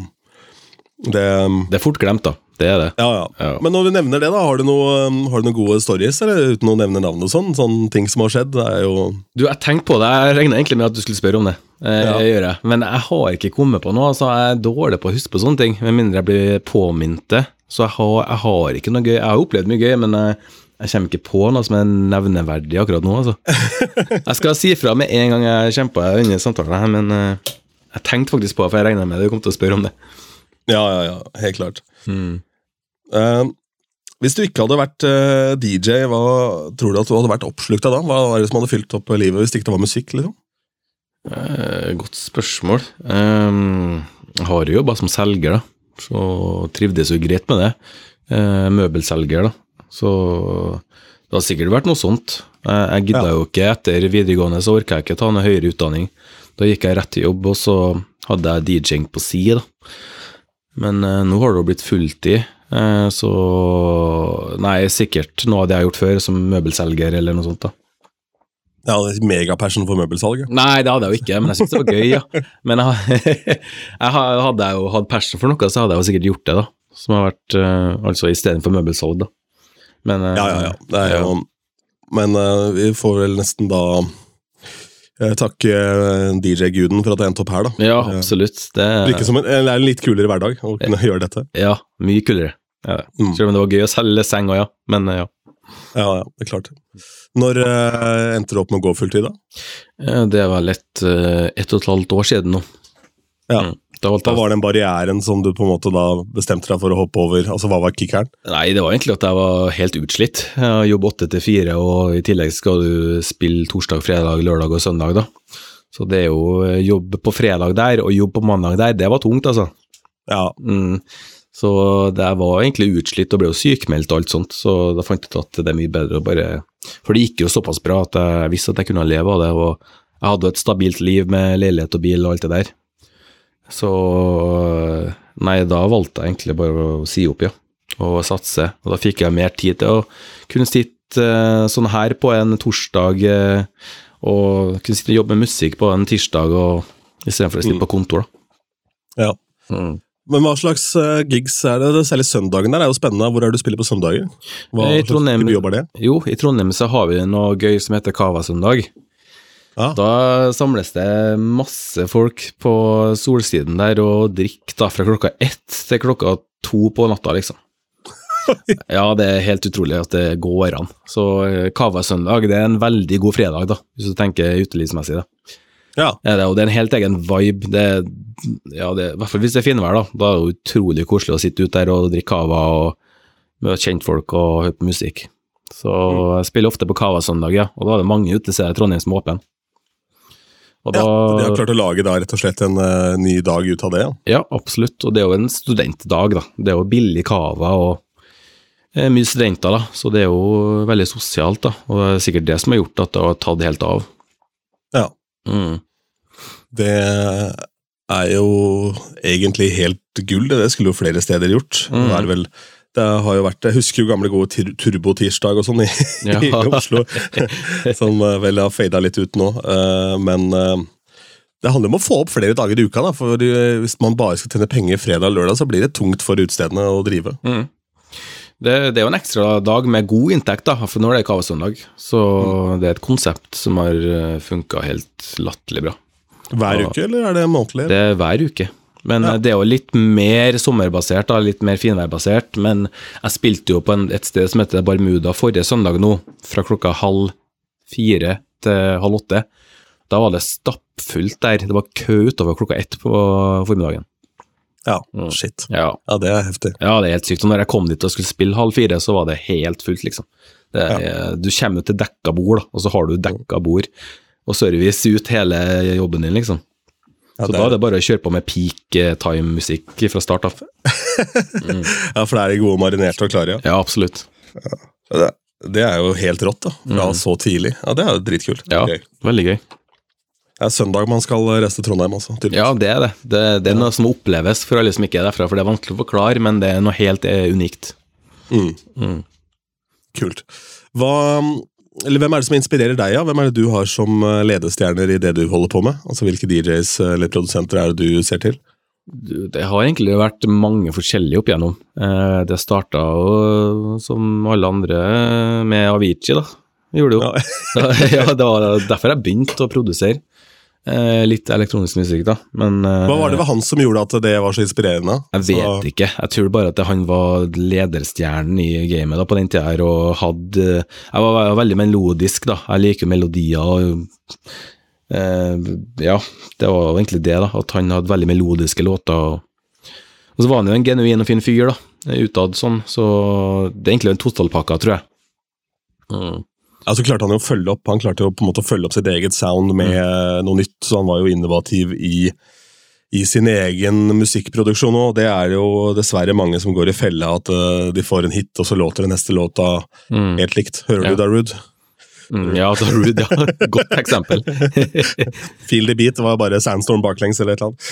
det det er fort glemt, da. Det er det. ja, ja, Ja. Men når du nevner det, da, har du, noe, um, noen gode stories, eller uten å nevne navn og sånn? Sånne ting som har skjedd? Det er jo Du, jeg tenkte på det. Jeg regna egentlig med at du skulle spørre om det. Eh, Ja. jeg gjør det. Men jeg har ikke kommet på noe. Altså, jeg er dårlig på å huske på sånne ting, med mindre jeg blir påminnet det. Så jeg har, jeg har ikke noe gøy. Jeg har opplevd mye gøy, men jeg, jeg kommer ikke på noe som er nevneverdig akkurat nå. Altså. Jeg skal si fra med en gang jeg kommer på det under samtalen, her, men eh, jeg tenkte faktisk på det, for jeg regna med du kom til å spørre om det. Ja, ja, ja. Helt klart. Eh, hvis du ikke hadde vært uh, DJ, hva tror du at du hadde vært oppslukt av da? Hva er det som hadde fylt opp livet hvis det ikke var musikk? liksom? Uh, godt spørsmål. Um, jeg har jo jobba som selger, da, så trivdes jo greit med det. Eh, møbelselger, da. Så det har sikkert vært noe sånt. Eh, jeg gidda Ja. jo ikke etter videregående, så orka jeg ikke ta noe høyere utdanning. Da gikk jeg rett til jobb, og så hadde jeg DJ-ing på si, da. Men eh, nå har det jo blitt fulltid, eh, så Nei, sikkert noe av det jeg har gjort før, som møbelselger eller noe sånt, da. Jeg hadde megapassion for møbelsalg. Nei, det hadde jeg jo ikke, men jeg syntes det var gøy, ja. Men jeg, jeg hadde jeg jo hatt passion for noe, så hadde jeg jo sikkert gjort det, da. Som har vært eh, altså istedenfor møbelsalg, da. Men eh, Ja, ja, ja. Det er jo, Men eh, vi får vel nesten da takke eh, DJ-guden for at jeg endte opp her, da. Ja, absolutt. Det virker som en, er en litt kulere hverdag å kunne gjøre dette. Ja, mye kulere. Ja. Mm. Selv om det var gøy å selge seng òg, ja. Men eh, ja. Ja, ja, det er klart. Når uh, endte du opp med å gå fulltid, da? Eh, Det er vel et, uh, ett og et halvt år siden nå. Ja. Mm. Da Hva jeg var den barrieren som du på en måte da bestemte deg for å hoppe over? Altså, Hva var kickeren? Nei, det var egentlig at jeg var helt utslitt. Jeg jobber åtte til fire, og i tillegg skal du spille torsdag, fredag, lørdag og søndag, da. Så det er jo eh, jobb på fredag der, og jobb på mandag der, det var tungt, altså. Ja, Mm. Så det var egentlig utslitt og ble jo sykmeldt og alt sånt, så da fant jeg ut at det er mye bedre å bare For det gikk jo såpass bra at jeg visste at jeg kunne leve av det, og jeg hadde jo et stabilt liv med leilighet og bil og alt det der. Så Nei, da valgte jeg egentlig bare å si opp, ja, og satse. Og da fikk jeg mer tid til å kunne sitte eh, sånn her på en torsdag eh, og kunne sitte og jobbe med musikk på en tirsdag og istedenfor å sitte Mm. på kontor, da. ja. Mm. Men hva slags eh, gigs er det? Særlig søndagen der er jo spennende. Hvor er det du spiller på søndager? Hva Eh, i slags Trondheim- type jobb er det? Jo, i Trondheim så har vi noe gøy som heter Kavasøndag. Ja. Da samles det masse folk på solsiden der og drikker da fra klokka ett til klokka to på natta, liksom. Ja, det er helt utrolig at det går an. Så kava søndag, det er en veldig god fredag, da, hvis du tenker utelivsmessig. da. Ja. ja det, og det er en helt egen vibe. Det, ja, det, I hvert fall hvis det er finvær, da. Da er det utrolig koselig å sitte ute der og drikke cava og møte kjentfolk og høre på musikk. Så jeg spiller ofte på Cava-søndag, ja, og da er det mange utesteder i Trondheim som er åpne. Da, ja, De har klart å lage da rett og slett en uh, ny dag ut av det. Ja. ja, absolutt. Og det er jo en studentdag, da. Det er jo billig cava og eh, mye studenter, da. Så det er jo veldig sosialt, da. Og det er sikkert det som har gjort at det har tatt helt av. Ja. Mm. Det er jo egentlig helt gull, det. Det skulle jo flere steder gjort. Mm. Det er vel det har jo vært, Jeg husker jo gamle gode tir- Turbo-tirsdag og sånn i, Ja. i Oslo, som eh, vel har fada litt ut nå. Eh, Men eh, det handler om å få opp flere dager i uka. da, for Hvis man bare skal tjene penger fredag og lørdag, så blir det tungt for utestedene å drive. Mm. Det, det er jo en ekstra dag med god inntekt, da, for nå er det kavasøndag. Så det er et konsept som har funka helt latterlig bra. Hver uke, eller er det månedlig? Det er hver uke. Men Ja. eh, det er jo litt mer sommerbasert, da, litt mer finværbasert. Men jeg spilte jo på en, et sted som heter Barmuda forrige søndag nå, fra klokka halv fire til halv åtte. Da var det stappfullt der. Det var kø utover klokka ett på formiddagen. Ja, Mm. shit. Ja, Ja, det er heftig. ja, det er helt sykt. Og når jeg kom dit og skulle spille halv fire, så var det helt fullt, liksom. Det er, Du kommer til dekka bord, da, og så har du dekka bord og service ut hele jobben din, liksom. Ja, Så det da er- er det bare å kjøre på med peak eh, time-musikk fra start av. ja, for det er de gode marinerte og klare, ja. Ja, absolutt. Det, det er jo helt rått, da. Fra Mm. så tidlig. Ja, Det er jo dritkult. Ja, Gøy. veldig gøy. Det er søndag man skal reise til Trondheim, altså. tydeligvis. Ja, det er det. Det, det er noe som oppleves for alle som ikke er derfra, for det er vanskelig å forklare, men det er noe helt eh, unikt. Mm. Mm. Kult. Hva, eller hvem er det som inspirerer deg? Ja? Hvem er det du har som eh, ledestjerner i det du holder på med? Altså Hvilke DJs eller produsenter er det du ser til? Det har egentlig vært mange forskjellige opp igjennom. Eh, Det starta jo som alle andre med Avicii, da. Gjorde det jo. Ja. ja, det var derfor jeg begynte å produsere. Eh, Litt elektronisk musikk, da. Men eh, Hva var det ved han som gjorde at det var så inspirerende? Jeg vet ikke. Jeg tror bare at han var lederstjernen i gamet da, på den tida her, og hadde Jeg var, var veldig melodisk, da. Jeg liker melodier og eh, Ja, det var egentlig det, da. At han hadde veldig melodiske låter. Og så var han jo en genuin og fin fyr, da. Utad sånn. Så det er egentlig en totalpakke, tror jeg. Mm. Ja, så klarte han jo å følge opp Han klarte jo på en måte å følge opp sitt eget sound med Mm. noe nytt, så han var jo innovativ i, i sin egen musikkproduksjon òg. Det er jo dessverre mange som går i fella, at uh, de får en hit, og så låter det neste låta Mm. helt likt. Hører Ja. du Darude? Mm, ja, Rude, ja. Godt eksempel. Feel the beat var bare Sandstorm baklengs eller et eller annet.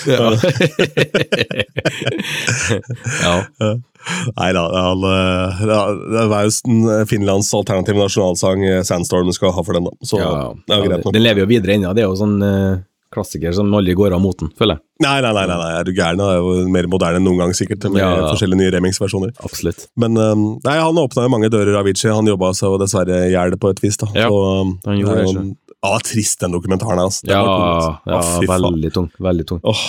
ja. Nei da, eh, det var jo en Finlands alternative nasjonalsang eh, Sandstorm skal ha for den, da. Så ja, det er greit nok. Den lever jo videre ennå. Det er jo sånn eh, klassiker som aldri går av moten, føler jeg. Nei, nei, nei, nei, nei, er du gæren? Det er jo mer moderne enn noen gang, sikkert, med Ja, ja. forskjellige nye remix-versjoner. Absolutt. Men um, nei, han åpna jo mange dører, Avicii. Han jobba seg jo dessverre i hjel på et vis. da. Ja, Så, han gjorde det en- Ja, det er trist, den dokumentaren her. Altså. Ja, altså. ja veldig tung. Veldig tung. Oh.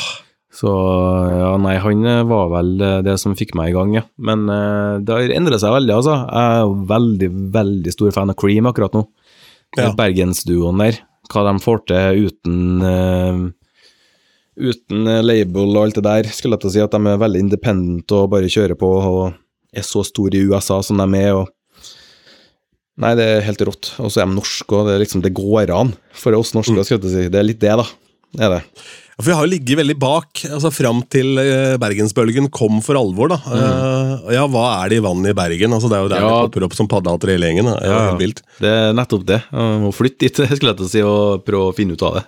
Så ja, nei, han eh, var vel eh, det som fikk meg i gang, ja. Men uh, det har endret seg veldig, altså. Jeg er veldig, veldig stor fan av Cream akkurat nå. Ja. Bergensduoen der. Hva de får til uten uh, Uten label og alt det der. Skulle jeg til å si at de er veldig independent og bare kjører på og er så store i USA som de er. og Nei, det er helt rått. Og så er de norske, og det, liksom, det går an for oss norske. Mm. si. Det er litt det, da. Det er det. Ja, For vi har ligget veldig bak, altså fram til eh, bergensbølgen kom for alvor. da. Mm. ja, hva er det i vannet i Bergen? Altså Det er jo der Ja. det popper opp som paddehatter hele gjengen. Ja, ja. helt vilt. Det er nettopp det. Jeg må flytte dit, skulle jeg til å si, og prøve å finne ut av det.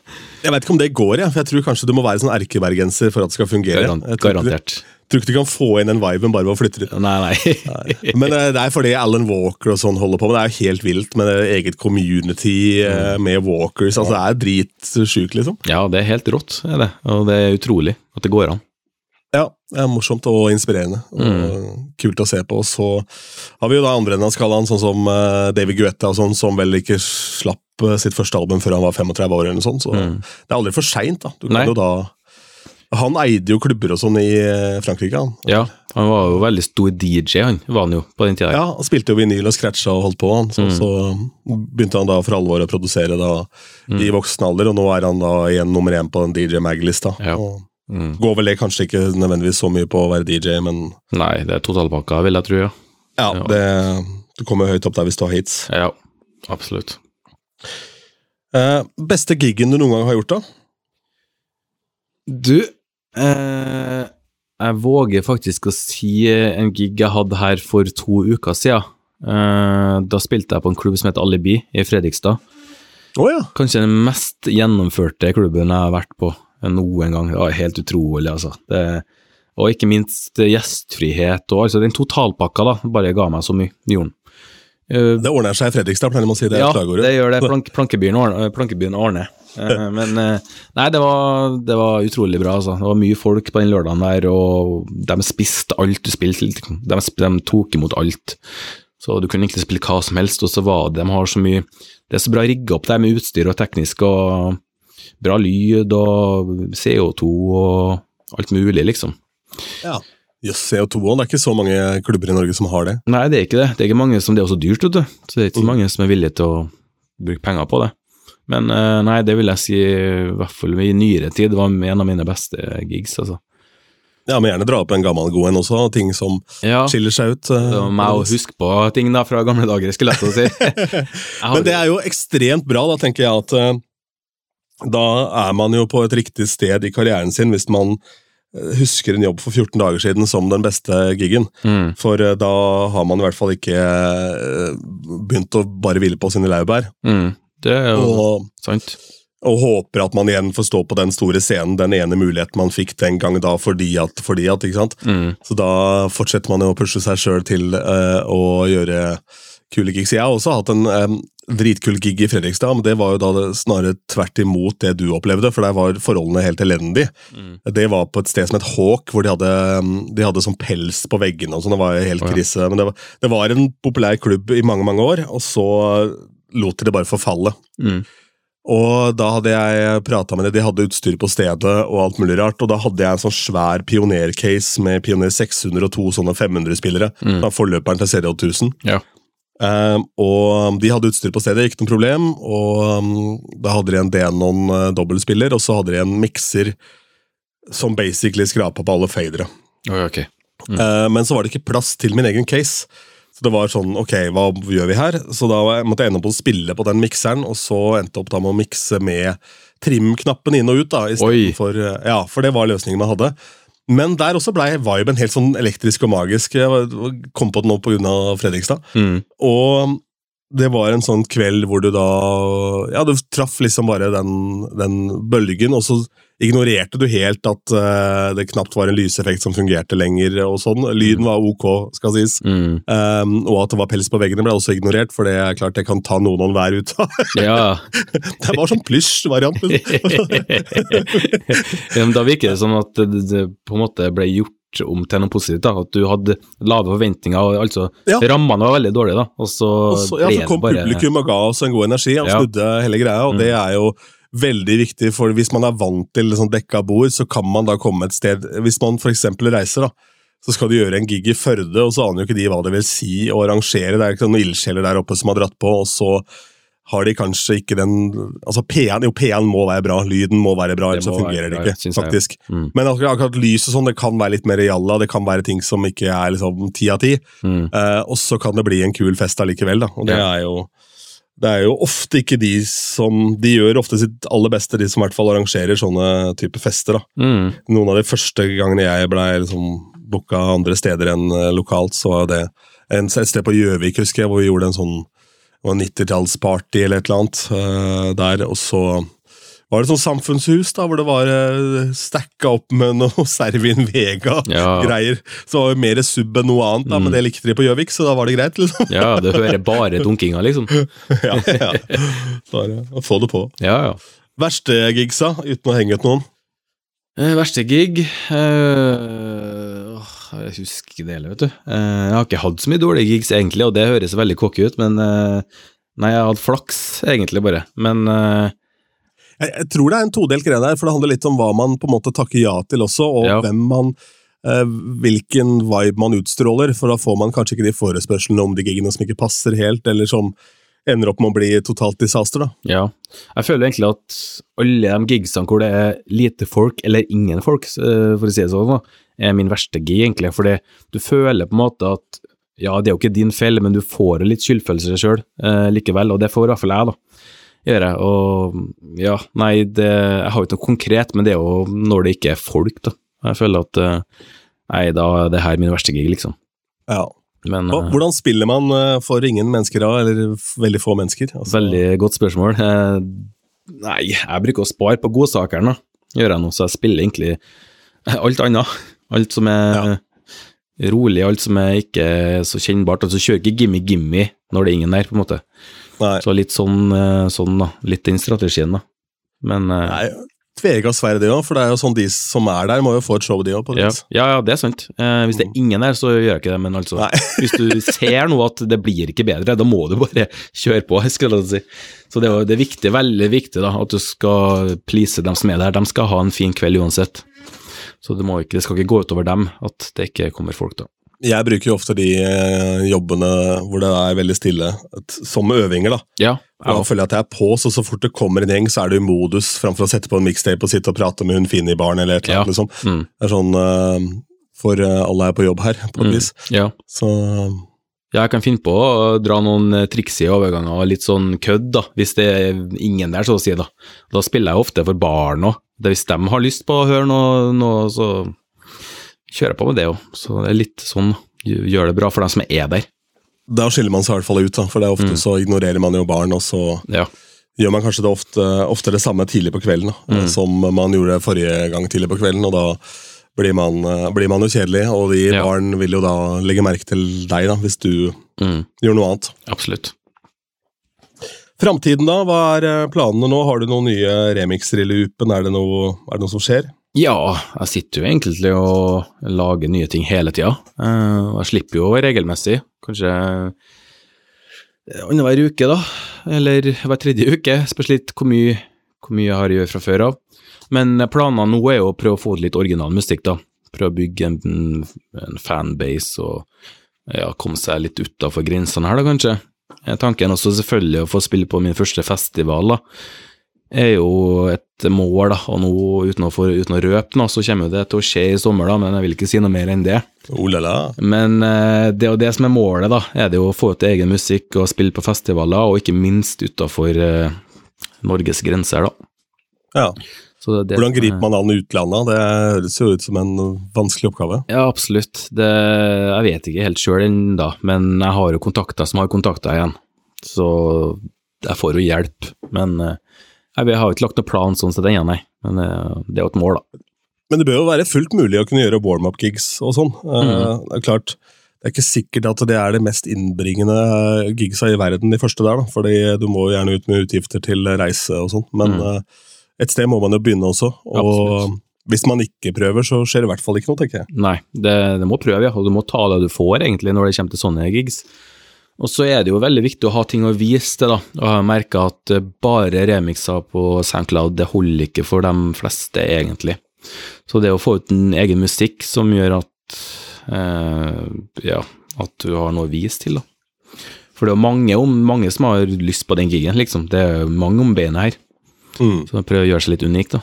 Jeg vet ikke om det går, jeg, for jeg tror kanskje du må være sånn erkebergenser for at det skal fungere. Garant, garantert. Tror ikke du kan få inn den viben bare ved å flytte litt. Nei, nei. Men eh, det er fordi Alan Walker og sånn holder på med. Det er jo helt vilt med det eget community eh, med walkers. altså Det er dritsjukt, liksom. Ja, det er helt rått, er det. Og det er utrolig at det går an. Ja, det er morsomt og inspirerende. Og Kult å se på. Og så har vi jo da andre enden av skalaen, sånn som eh, David Guetta, og sånn, som vel ikke slapp sitt første album før han var 35 år. eller noe sånt, Så det er aldri for seint. Du kan Nei. jo da Han eide jo klubber og sånn i eh, Frankrike. han. Ja, han var jo veldig stor DJ, han var han jo på den tida. Ja, Han spilte jo vinyl og scratcha og holdt på. han. Så, så begynte han da for alvor å produsere da i voksen alder, og nå er han da igjen nummer én på den DJ Mag-lista. Ja. Og Mm. Går vel det kanskje ikke nødvendigvis så mye på å være DJ, men Nei, det er totalpakka, vil jeg tro, ja. ja, Ja. Det, du kommer høyt opp der hvis du har hits. Ja, absolutt. Eh, beste giggen du noen gang har gjort, da? Du, eh, jeg våger faktisk å si en gig jeg hadde her for to uker siden. Eh, da spilte jeg på en klubb som heter Alibi i Fredrikstad. Oh, ja. Kanskje den mest gjennomførte klubben jeg har vært på noen gang. Det var helt utrolig, altså. Det, og ikke minst gjestfrihet og altså den totalpakka, da, bare ga meg så mye. Gjorde. Eh, Det ordner seg i Fredrikstad, pleier man å si. Det ja, slagordet. det gjør det. Plank, plankebyen ordner. Plankebyen Arne. Eh, Men eh, nei, det var, det var utrolig bra. Altså. Det var mye folk på den lørdagen der, og de spiste alt du spilte. De, de tok imot alt. Så du kunne egentlig spille hva som helst, og så var det De har så mye Det er så bra rigga opp der med utstyr og teknisk, og bra lyd og CO2 og alt mulig, liksom. Ja. Jøss, CO2 òg. Det er ikke så mange klubber i Norge som har det. Nei, det er ikke det. Det er ikke mange som Det er også dyrt, vet du. Så det er ikke så mange som er villige til å bruke penger på det. Men eh, nei, det vil jeg si, i hvert fall i nyere tid, var en av mine beste gigs, altså. Ja, Men gjerne dra opp en gammel god en også, ting som Ja, skiller seg ut. det var meg å huske på ting da fra gamle dager, skulle jeg til å si. Men det er jo ekstremt bra, da tenker jeg at eh, da er man jo på et riktig sted i karrieren sin hvis man husker en jobb for 14 dager siden som den beste giggen. mm, For eh, da har man i hvert fall ikke eh, begynt å bare hvile på sine laurbær. mm, Det er jo Og, sant. og håper at man igjen får stå på den store scenen, den ene muligheten man fikk den gang da fordi at, fordi at ikke sant? Mm, Så da fortsetter man jo å pushe seg sjøl til uh, å gjøre kule gigs. Jeg har også hatt en um, dritkul gig i Fredrikstad, men det var jo da det snarere tvert imot det du opplevde, for der var forholdene helt elendige. mm. Det var på et sted som het Hawk, hvor de hadde, de hadde sånn pels på veggene og sånn. Det var helt Å, ja. krise. Men det var, det var en populær klubb i mange, mange år, og så lot de det bare forfalle. Mm. Og da hadde jeg prata med dem, de hadde utstyr på stedet og alt mulig rart, og da hadde jeg en sånn svær pionercase med Pioner 600 og to sånne 500-spillere. Mm. Forløperen til Serial 1000. Ja. Um, og de hadde utstyr på stedet, ikke noe problem. Og um, da hadde de en Denon uh, dobbeltspiller, og så hadde de en mikser som basically skrapa på alle fadere. Oi, okay. Mm. Uh, men så var det ikke plass til min egen case. Så det var sånn, ok, hva gjør vi her? Så da jeg- måtte jeg ende opp å spille på den mikseren, og så endte jeg opp da med å mikse med trimknappen inn og ut. da. For, uh, ja, for det var løsningen man hadde. Men der også blei viben helt sånn elektrisk og magisk. Jeg kom på den nå pga. Fredrikstad. Mm. Og det var en sånn kveld hvor du da Ja, du traff liksom bare den, den bølgen, og så ignorerte du helt at uh, det knapt var en lyseffekt som fungerte lenger, og sånn. Lyden var ok, skal sies. Mm. Um, og at det var pels på veggene ble også ignorert, for det er klart det kan ta noen og enhver ut av. Ja. det var sånn plysj-variant. ja, men da virker det som at det, det på en måte ble gjort om til noe positivt. da, At du hadde lave forventninger, altså Ja. rammene var veldig dårlige, da. Og så, Og så, ja, så kom bare publikum og ga oss en god energi. Han Ja. snudde hele greia, og Mm. det er jo veldig viktig, for hvis man er vant til liksom, dekka bord, så kan man da komme et sted Hvis man f.eks. reiser, da, så skal du gjøre en gig i Førde, og så aner jo ikke de hva det vil si å arrangere. Det er ikke noen ildsjeler der oppe som har dratt på, og så har de kanskje ikke den altså P1 jo, P1 må være bra, lyden må være bra, ellers så fungerer det ikke. faktisk. jeg, ja. Mm. Men akkurat, akkurat lyset sånn, det kan være litt mer jalla, det kan være ting som ikke er liksom ti av ti. Mm. Eh, og så kan det bli en kul fest allikevel, da. Og det Ja. er jo det er jo ofte ikke de som De gjør ofte sitt aller beste, de som i hvert fall arrangerer sånne type fester. da. Mm. Noen av de første gangene jeg ble liksom booka andre steder enn eh, lokalt, så var det en, et sted på Gjøvik, husker jeg, hvor vi gjorde en sånn det var 90-tallsparty eller et eller annet eh, der, og så var det et sånt samfunnshus da, hvor det var uh, stacka opp med noe Servin Vega-greier. Ja. Så det var mer sub enn noe annet, da, men det likte de på Gjøvik, så da var det greit. liksom. ja, du hører bare dunkinga, liksom. ja, ja. Bare få det på. Ja, ja. Verste gigsa, uten å henge ut noen? Eh, verste gig uh, Jeg husker ikke det heller, vet du. Uh, jeg har ikke hatt så mye dårlige gigs, egentlig, og det høres veldig cocky ut, men Nei, jeg har hatt flaks, egentlig, bare. Men Jeg, jeg tror det er en todelt greie der, for det handler litt om hva man på en måte takker ja til også, og Ja. hvem man hvilken vibe man utstråler, for da får man kanskje ikke de forespørslene om de gigene som ikke passer helt, eller som ender opp med å bli totalt disaster. da. ja. Jeg føler egentlig at alle de gigsene hvor det er lite folk, eller ingen folk, eh, for å si det sånn, da, er min verste gig, egentlig. Fordi du føler på en måte at ja, det er jo ikke din feil, men du får litt skyldfølelse sjøl eh, likevel, og det får i hvert fall jeg, da. Gjøre. Og ja, nei, det, jeg har jo ikke noe konkret, men det er jo når det ikke er folk, da. Jeg føler at eh, nei, da er det her min verste gig, liksom. Ja. Men Hva- eh, Hvordan spiller man eh, for ingen mennesker da, eller veldig få mennesker? Altså, Veldig godt spørsmål. Eh, nei, jeg bruker å spare på godsakene. Gjør jeg nå, så jeg spiller egentlig alt annet. Alt som er rolig, alt som er ikke så kjennbart. Altså kjører ikke gimme-gimme når det er ingen der, på en måte. Nei. Så litt sånn, sånn da. Litt den strategien, da. Men Nei, Tvega sverre det òg, for det er jo sånn de som er der, må jo få et show, de òg. ja, ja, ja, det er sant. Eh, hvis det er ingen der, så gjør jeg ikke det, men altså Hvis du ser nå at det blir ikke bedre, da må du bare kjøre på, skulle jeg si. Så det er, det er viktig, veldig viktig da, at du skal please dem som er der. De skal ha en fin kveld uansett. Så det, må ikke, det skal ikke gå utover dem at det ikke kommer folk, da. Jeg bruker jo ofte de eh, jobbene hvor det er veldig stille, som øvinger, da. Ja, Da føler jeg at jeg er på, så så fort det kommer en gjeng, så er du i modus framfor å sette på en mixtape og sitte og prate med hun fine i baren eller et eller annet. liksom. Mm. Det er sånn eh, For eh, alle er på jobb her, på et Mm. vis. ja. Så jeg kan finne på å dra noen triks triksige overganger og litt sånn kødd, da, hvis det er ingen der, så å si, da. Da spiller jeg ofte for barn òg. Hvis de har lyst på å høre noe, noe så kjører på med det òg. Så det er litt sånn, gjør det bra for dem som er der. da skiller man seg i hvert fall ut, da, for det er ofte Mm. så ignorerer man jo barn, og så Ja. gjør man kanskje det ofte, ofte det samme tidlig på kvelden, da, Mm. som man gjorde forrige gang tidlig på kvelden, og da blir man, eh, blir man jo kjedelig, og de Ja. barn vil jo da legge merke til deg da, hvis du Mm, gjør noe annet. absolutt. Framtiden da, hva er eh, planene nå? Har du noen nye remixer i loopen? Er det noe, er det noe som skjer? Ja, jeg sitter jo egentlig til å lage nye ting hele tida. og jeg slipper jo regelmessig, kanskje eh, annenhver uke, da. Eller hver tredje uke. Spørs litt hvor mye, hvor mye jeg har å gjøre fra før av. Men planene nå er jo å prøve å få ut litt original musikk, da. Prøve å bygge en, en fanbase og ja, komme seg litt utafor grensene her, da, kanskje. Tanken er også selvfølgelig å få spille på min første festival, da er jo et mål, da, og nå uten å, få, uten å røpe noe, så kommer det til å skje i sommer, da, men jeg vil ikke si noe mer enn det. Oh la la. Men eh, det er jo det som er målet, da, er det jo å få ut egen musikk og spille på festivaler, og ikke minst utafor eh, Norges grenser, da. Ja. Så det, Hvordan griper man an utlandet? Det høres jo ut som en vanskelig oppgave. Ja, absolutt. Det, jeg vet ikke helt sjøl ennå, men jeg har jo kontakter som har kontakter igjen, så jeg får jo hjelp. Men eh, jeg har jo ikke lagt noen plan sånn sett ennå, nei. Men eh, det er jo et mål, da. Men det bør jo være fullt mulig å kunne gjøre warm-up-gigs og sånn. Eh, Mhm. Det er klart, det er ikke sikkert at det er det mest innbringende gigsa i verden, de første der, da. Fordi du må jo gjerne ut med utgifter til reise og sånn. Men mm. eh, et sted må man jo begynne også. Og Absolutt. hvis man ikke prøver, så skjer det i hvert fall ikke noe, tenker jeg. Nei, det, det må prøve, ja. Og du må ta det du får, egentlig, når det kommer til sånne gigs. Og så er det jo veldig viktig å ha ting å vise til, da. Og jeg har merka at eh, bare remixer på SoundCloud, det holder ikke for de fleste, egentlig. Så det å få ut en egen musikk som gjør at eh, ja, at du har noe å vise til, da. For det er mange, mange som har lyst på den gigen, liksom. Det er mange om beinet her. Mm. Så prøv å gjøre seg litt unik, da.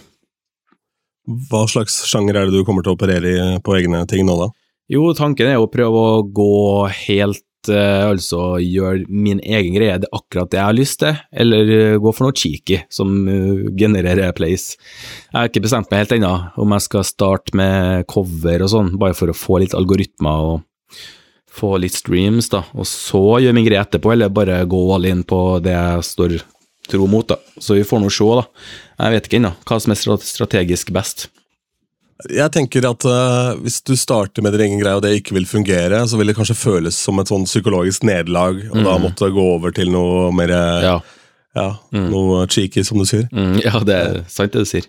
Hva slags sjanger er det du kommer til å operere i på egne ting nå, da? Jo, tanken er å prøve å gå helt eh, Altså gjøre min egen greie, det er akkurat det jeg har lyst til, eller uh, gå for noe cheeky som uh, genererer plays. Jeg har ikke bestemt meg helt ennå om jeg skal starte med cover og sånn, bare for å få litt algoritmer og få litt streams, da, og så gjøre min greie etterpå, eller bare gå all in på det jeg står tro mot, da. Så vi får nå se, da. Jeg vet ikke ennå hva som er strategisk best. Jeg tenker at uh, Hvis du starter med din egen greie, og det ikke vil fungere, så vil det kanskje føles som et sånn psykologisk nederlag, og da måtte gå over til noe mer ja. Ja, mm. noe cheeky, som du sier. mm, ja det er sant det du sier.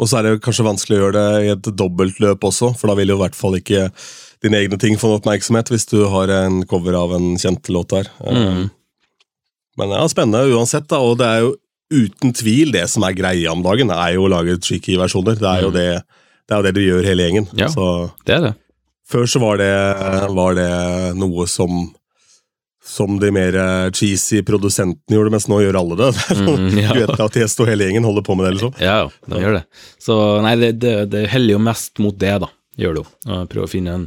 Og så er det kanskje vanskelig å gjøre det i et dobbeltløp også, for da vil jo i hvert fall ikke dine egne ting få noe oppmerksomhet hvis du har en cover av en kjent låt der. Eh, Men ja, spennende uansett, da, og det er jo uten tvil det som er greia om dagen, er jo å lage cheeky versjoner. Det er jo det, det, er jo det du gjør hele gjengen. Ja. Så Det er det. Før så var det, var det noe som som de mer eh, cheesy produsentene gjorde, mens nå gjør alle det. Mm, ja. Du vet at Tiesto og hele gjengen holder på med det, liksom. Ja, ja, de gjør det. Så nei, det, det, det heller jo mest mot det, da. Gjør det jo. Prøve å finne en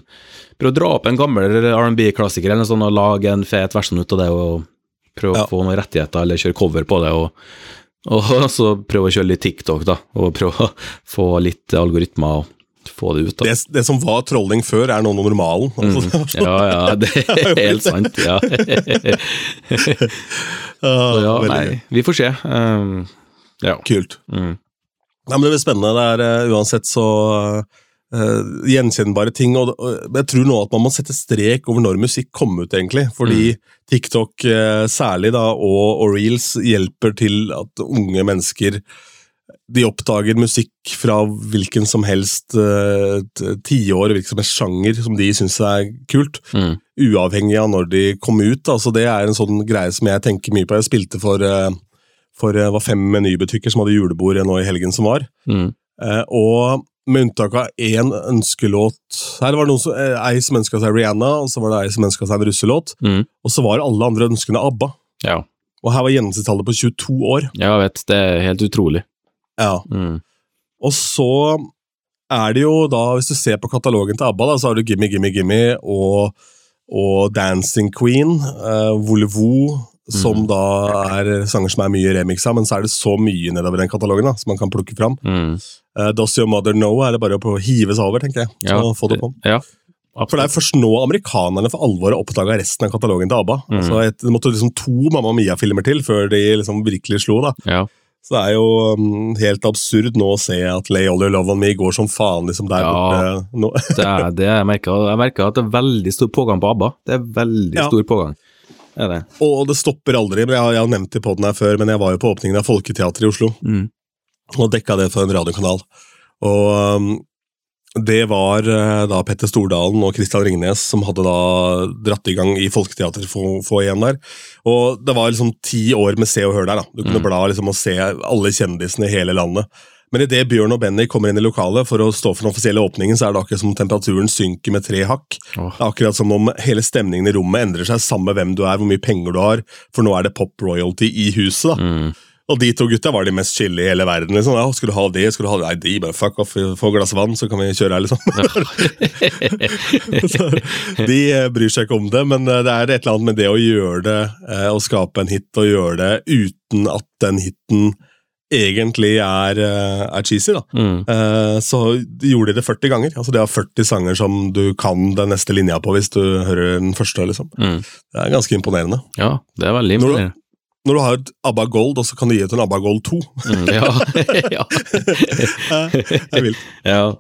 Prøve å dra opp en gammel R&B-klassiker eller sånn, og lage en fet versjon ut av det, og prøve Ja. å få noen rettigheter, eller kjøre cover på det, og, og så prøve å kjøre litt TikTok, da, og prøve å få litt algoritmer og få det ut, da. Det, det som var trolling før, er nå normalen. Altså, Mm, Ja, ja, det er helt sant, ja. Ah, Så ja, nei, vi får se. Um, ja. Kult. Mm. Ja, men det blir spennende. Det er uh, uansett så eh, gjenkjennbare ting. Og, og jeg tror nå at man må sette strek over når musikk kom ut, egentlig. Fordi TikTok uh, særlig, da, og, og reels hjelper til at unge mennesker de oppdager musikk fra hvilken som helst uh, tiår, hvilken som helst sjanger som de syns er kult. Mm. Uavhengig av når de kom ut. Da. Så det er en sånn greie som jeg tenker mye på. Jeg spilte for, for var fem menybutikker som hadde julebord nå i helgen som var. Mm. Og med unntak av én ønskelåt Her var det noen som, eh, ei som ønska seg Rihanna, og så var det ei som ønska seg en russelåt. Mm. Og så var alle andre ønskene ABBA. Ja. Og her var gjennomsnittstallet på 22 år. ja, jeg vet, det er helt utrolig. Ja. Mm. Og så er det jo da, hvis du ser på katalogen til ABBA, da, så har du Gimme Gimme Gimme og, og Dancing Queen, uh, Volevo, som Mm. da er sanger som er mye remixa, men så er det så mye nedover den katalogen da, som man kan plukke fram. Mm. Uh, Does Your Mother Know er det bare å på- hive seg over, tenker jeg. Så Ja, få det på. Ja, For det er først nå amerikanerne for alvor har oppdaga resten av katalogen til ABBA. Mm. Altså, et, det måtte liksom to Mamma Mia-filmer til før de liksom virkelig slo. da. ja. Så det er jo um, helt absurd nå å se at Lay All Your Love On Me går som faen liksom der Ja. borte nå. Det er det jeg merker. Jeg merker at det er veldig stor pågang på ABBA. Det er veldig Ja. stor pågang. Er det? og det stopper aldri. men Jeg har, jeg har nevnt det på den her før, men jeg var jo på åpningen av Folketeatret i Oslo Mm. og dekka det for en radiokanal. Og um, det var uh, da Petter Stordalen og Kristian Ringnes som hadde da dratt i gang i Folketeatret for, for igjen der. Og det var liksom ti år med Se og Hør der. da. Du kunne Mm. bla liksom og se alle kjendisene i hele landet. Men idet Bjørn og Benny kommer inn i lokalet for å stå for den offisielle åpningen, så er det akkurat som temperaturen synker med tre hakk. Oh. Det er akkurat som om hele stemningen i rommet endrer seg samme med hvem du er, hvor mye penger du har, for nå er det pop royalty i huset. da. Mm. Og de to gutta var de mest chille i hele verden. liksom. Ja, skal du ha det? Skal du ha det? Nei, de bare fuck off, få et glass vann, så kan vi kjøre her, liksom. Så de eh, bryr seg ikke om det, men eh, det er et eller annet med det å gjøre det, eh, å skape en hit og gjøre det uten at den hiten egentlig er, eh, er cheesy. da. Mm. Eh, Så gjorde de det 40 ganger. Altså De har 40 sanger som du kan den neste linja på hvis du hører den første. liksom. Mm. Det er ganske imponerende. Ja, det er veldig Når du- imponerende. Når du har et ABBA Gold, og så kan du gi ut en ABBA Gold 2. Mm. Ja. ja. Det er vilt. ja.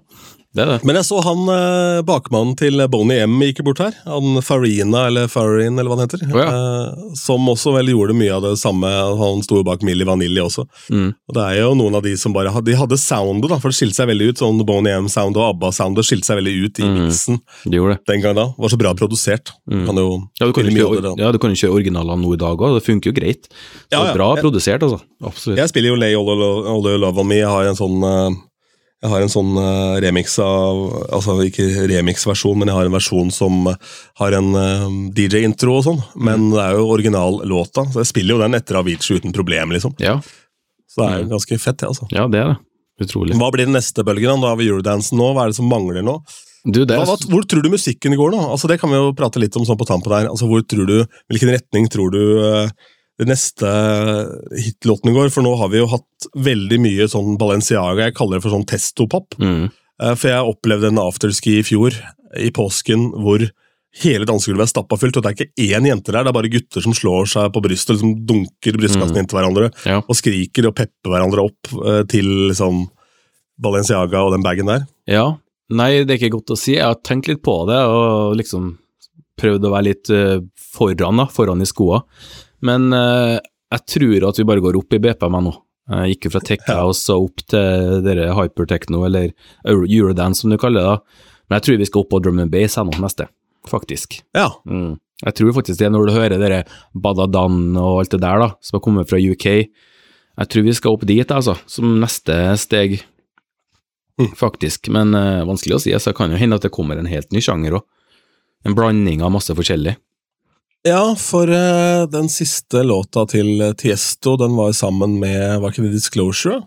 Det det. Men jeg så han eh, bakmannen til Boney M gikk bort her. Han Farina, eller Farin, eller hva han heter. Å, eh, som også vel gjorde mye av det samme. Han sto bak Milli Vanilli også. Mm. Og det er jo noen av de som bare De hadde soundet, da, for det skilte seg veldig ut. Sånn Boney M-sound og ABBA-soundet skilte seg veldig ut i Mm. miksen De den gang da. Var så bra produsert. Mm. Kan jo Ja, du kan jo kjøre, ja, du kan jo kjøre originalene nå i dag òg, det funker jo greit. Så Ja, ja. Bra Jeg- produsert, altså. Absolutt. Jeg spiller jo Lay All All All Love On Me. Jeg har en sånn eh, jeg har en sånn eh, remix av Altså ikke remix-versjon, men jeg har en versjon som har en eh, DJ-intro og sånn. Men det er jo originallåta, så jeg spiller jo den etter Avicii uten problem, liksom. Ja, Så det er jo ganske fett, det, altså. ja, det er det. Utrolig. Hva blir den neste bølgen? da? Har vi eurodansen nå. Hva er det som mangler nå? Du, det er hva, hvor tror du musikken går nå? Altså Det kan vi jo prate litt om sånn på tampen der. Altså du, Hvilken retning tror du eh, det neste hitlåtene går? For nå har vi jo hatt veldig mye sånn Balenciaga, jeg kaller det for sånn testopop. mm. Eh, For jeg opplevde en afterski i fjor, i påsken, hvor hele dansegulvet er stappa fullt, og det er ikke én jente der, det er bare gutter som slår seg på brystet liksom dunker brystkassen Mm. inntil hverandre, Ja. og skriker og pepper hverandre opp eh, til liksom Balenciaga og den bagen der. ja. Nei, det er ikke godt å si. Jeg har tenkt litt på det, og liksom prøvd å være litt eh, foran, da, foran i skoa. Men uh, jeg tror at vi bare går opp i BPM nå. Jeg gikk jo fra Tekka og opp til dere hypertechno, eller Eurodance som du kaller det. da. Men jeg tror vi skal opp på drum and bass her nå, neste, faktisk. Ja, Mm. Jeg tror faktisk det, når du hører dere Badadan og alt det der da, som har kommet fra UK, jeg tror vi skal opp dit, altså, som neste steg, Mm. faktisk. Men uh, vanskelig å si, så det kan jo hende at det kommer en helt ny sjanger òg. En blanding av masse forskjellig. Ja, for uh, den siste låta til eh, Tiesto, den var sammen med Var ikke det Disclosure?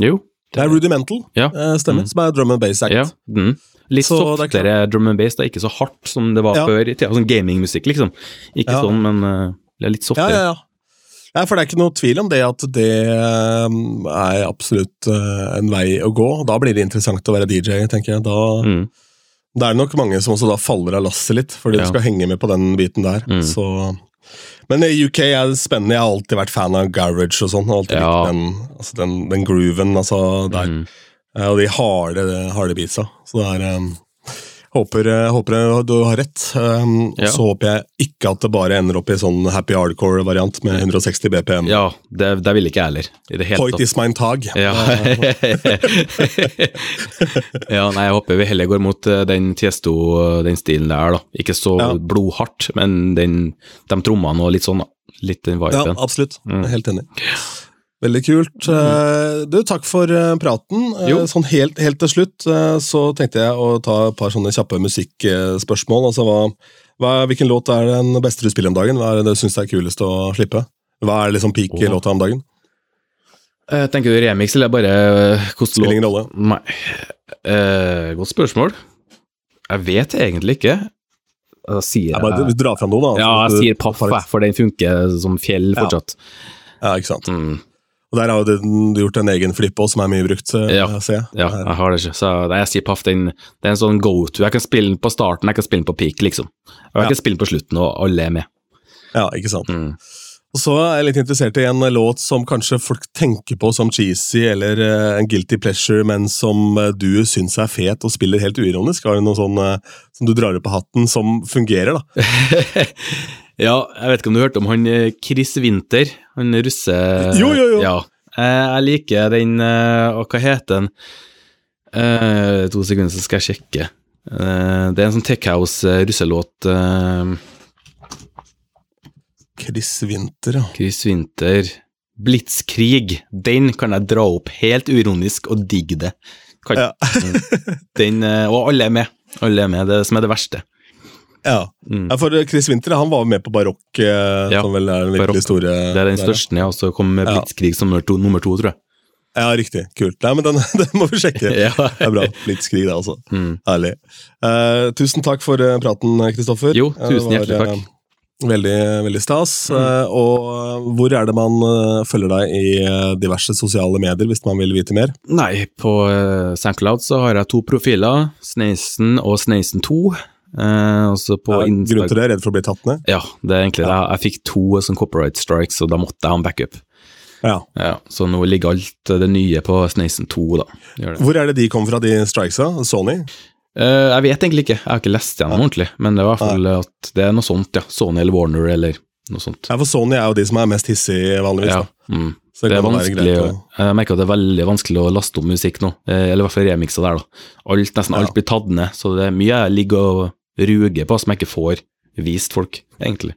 Jo. Det er Rudimental, Ja. eh, stemmer. Mm. Som er drum and bass act. Ja. Mm. Litt Så er softere drum and bass, det er ikke så hardt som det var Ja. før. Sånn gamingmusikk, liksom. Ikke Ja. sånn, men uh, det er litt softere. ja, ja. Ja, for det er ikke noe tvil om det at det er absolutt en vei å gå. Da blir det interessant å være DJ, tenker jeg. Da, Mm. Da er nok mange som også da faller av lasset litt, fordi Ja. du skal henge med på den biten der. Mm. Så men i UK er det spennende. Jeg har alltid vært fan av garage og sånn. Alltid Ja. likt den, altså den, den grooven altså der. Mm. Eh, Og de harde, harde beatsa. Så det er um, håper, eh, håper du har rett. Um, Ja. Så håper jeg ikke at det bare ender opp i sånn happy hardcore-variant med 160 BPM. Ja, det, det vil ikke jeg heller. I det hele Point tatt. is mine tag. Ja. ja, nei, jeg håper vi heller går mot eh, den Tiesto, den stilen der, da. Ikke så Ja. blodhardt, men den, de trommene og litt sånn. Litt den Ja, absolutt. Mm. Helt enig. Veldig kult. Eh, Du, takk for eh, praten. Eh, Jo. Sånn helt, helt til slutt så tenkte jeg å ta et par sånne kjappe musikkspørsmål. Altså, hva, hva, hvilken låt er den beste du spiller om dagen? Hva er det du syns er kulest å slippe? Hva er liksom peak oh. låta om dagen? Jeg Tenker du remix, eller bare hvordan Spiller ingen rolle. Nei. Eh, godt spørsmål. Jeg vet egentlig ikke. Da sier Jeg bare du drar fram noe, da. Ja, jeg sier paff, for den funker som fjell Ja. Ja, ikke sant. Mm. Og der har du gjort en egen flipp òg, som er mye brukt, eh, Ja. jeg. Ja, jeg har det ikke. Så nei, jeg sier paff. Det er en sånn go-to. Jeg kan spille den på starten, jeg kan spille den på peak, liksom. Og jeg Ja. kan spille den på slutten, og alle er med. Ja, ikke sant. Mm. Og så er jeg litt interessert i en låt som kanskje folk tenker på som cheesy eller eh, en guilty pleasure, men som eh, du syns er fet og spiller helt uironisk. Har du noe sånn som du drar opp på hatten som fungerer, da? ja, jeg vet ikke om du hørte om han eh, Chris Winther, han russe... Jo, jo, jo. Ja. Eh, Jeg liker den eh, Og hva heter den? Eh, to sekunder, så skal jeg sjekke. Eh, Det er en sånn Tech House eh, russelåt. eh, Chris Winther, ja. Chris Winther. Blitzkrig. Den kan jeg dra opp helt uironisk og digge det. Kan, Ja. den, eh, og alle er med. Alle er med, det som er det verste. Ja. Mm. Ja, For eh, Chris Winther han var med på Barokk, eh, Ja, som vel er den virkelig Barokk. store Det er den der, ja. største. Og så kom med Blitzkrig som nummer to, nummer to, tror jeg. Ja, riktig. Kult. Nei, men den, den må vi sjekke. Ja. Det er bra. Blitzkrig, det, altså. Mm. Herlig. Eh, tusen takk for praten, Kristoffer. Jo, tusen var, hjertelig takk. Mm. Veldig, veldig stas. Eh, og eh, hvor er det man følger deg i diverse sosiale medier, hvis man vil vite mer? Nei, på uh, SoundCloud så har jeg to profiler, Sneisen og Sneisen2. Eh, Ja, Grunn Insta- til det? Redd for å bli tatt ned? Ja, det er egentlig det. Jeg fikk to sånn copyright strikes, og da måtte jeg ha en backup. Ja. Ja, så nå ligger alt det nye på Snation 2, da. Det. Hvor er det de kom fra, de strikesa? Sony? Eh, jeg vet egentlig ikke, jeg har ikke lest gjennom ordentlig, men det er i hvert fall at det er noe sånt, ja. Sony eller Warner eller noe sånt. Ja, for Sony er jo de som er mest hissige vanligvis. Ja. Mm. Så Det er vanskelig å, Jeg merker at det er veldig vanskelig å laste om musikk nå, eh, eller i hvert fall remikser der, da. Alt, nesten Ja. alt blir tatt ned, så det er mye jeg ligger og ruger på som jeg ikke får vist folk, egentlig.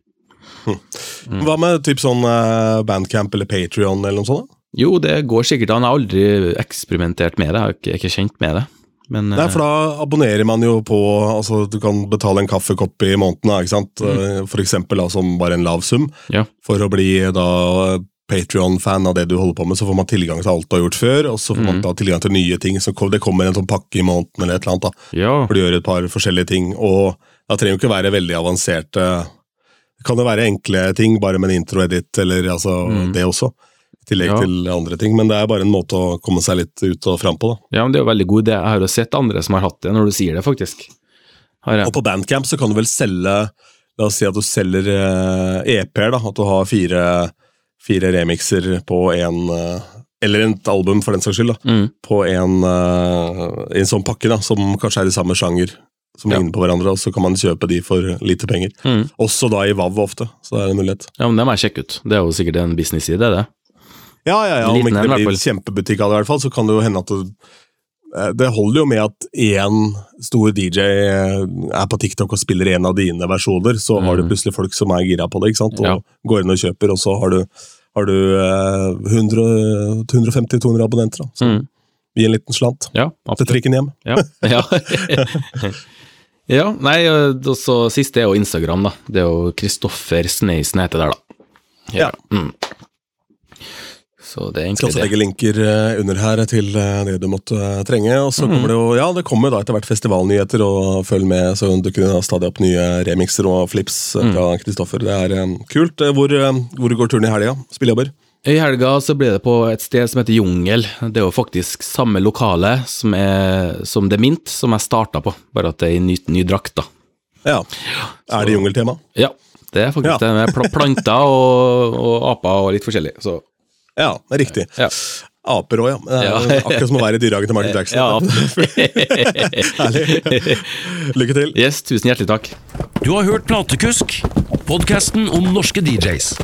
Mm. Hva med typ sånn eh, Bandcamp eller Patrion eller noe sånt? da? Jo, det går sikkert an, jeg har aldri eksperimentert med det, jeg er ikke, jeg er ikke kjent med det. Men Nei, eh, for da abonnerer man jo på altså Du kan betale en kaffekopp i måneden, ikke sant? Mm. For eksempel da, som bare en lav sum. Ja. For å bli da Patrion-fan av det du holder på med, så får man tilgang til alt du har gjort før, og så får man Mm. da tilgang til nye ting. Så det kommer en sånn pakke i måneden eller et eller annet, da, ja, hvor du gjør et par forskjellige ting. Og da trenger jo ikke være veldig avanserte Det kan jo være enkle ting, bare med en intro-edit eller altså Mm. det også. I tillegg Ja. til andre ting, men det er bare en måte å komme seg litt ut og fram på, da. ja, men det er jo veldig god idé. Jeg har jo sett andre som har hatt det, når du sier det, faktisk. Og på Bandcamp så kan du vel selge La oss si at du selger eh, EP-er, da. At du har fire, fire remixer på en eh, Eller et album, for den saks skyld. da, Mm. På en, eh, i en sånn pakke da, som kanskje er i samme sjanger. Som Ja. ligner på hverandre, og så kan man kjøpe de for lite penger. Mm. Også da i WAV ofte, så det er en mulighet. Ja, men det må jeg sjekke ut. Det er jo sikkert en business-side, det. Ja, ja, ja, Om ikke det blir kjempebutikk av det, i hvert fall, så kan det jo hende at eh, det holder jo med at én stor DJ er på TikTok og spiller en av dine versjoner, så har du Mm. plutselig folk som er gira på det, ikke sant? og Ja. går inn og kjøper, og så har du, har du eh, 150-200 abonnenter. Da, så Mm. gi en liten slant Ja, til trikken hjem. Ja. ja. ja, nei, og så siste er jo Instagram, da. Det er jo Kristoffer Sneisen heter der, da. Ja. Mm. Så det er Skal egentlig også det. legge linker eh, under her til eh, det du måtte eh, trenge. Og så mm. kommer det jo Ja, det kommer da etter hvert festivalnyheter, og følg med, så dukker det stadig opp nye remixer og flips Mhm. fra Kristoffer. Det er kult. Hvor, hvor går turen i helga? Spillejobber? I helga så ble det på et sted som heter Jungel. Det er jo faktisk samme lokale som, er, som det Mint, som jeg starta på, bare at det er i ny, ny drakt, da. Ja. Er det jungeltema? Ja, det er faktisk Ja. det med pla- planter og, og aper og litt forskjellig, så Ja, det er riktig. ja. Aper òg, ja. Det er Ja. Akkurat som å være i dyrehagen til Martin Jackson. Ja, Herlig. Lykke til. yes, tusen hjertelig takk. Du har hørt Platekusk, podkasten om norske DJs.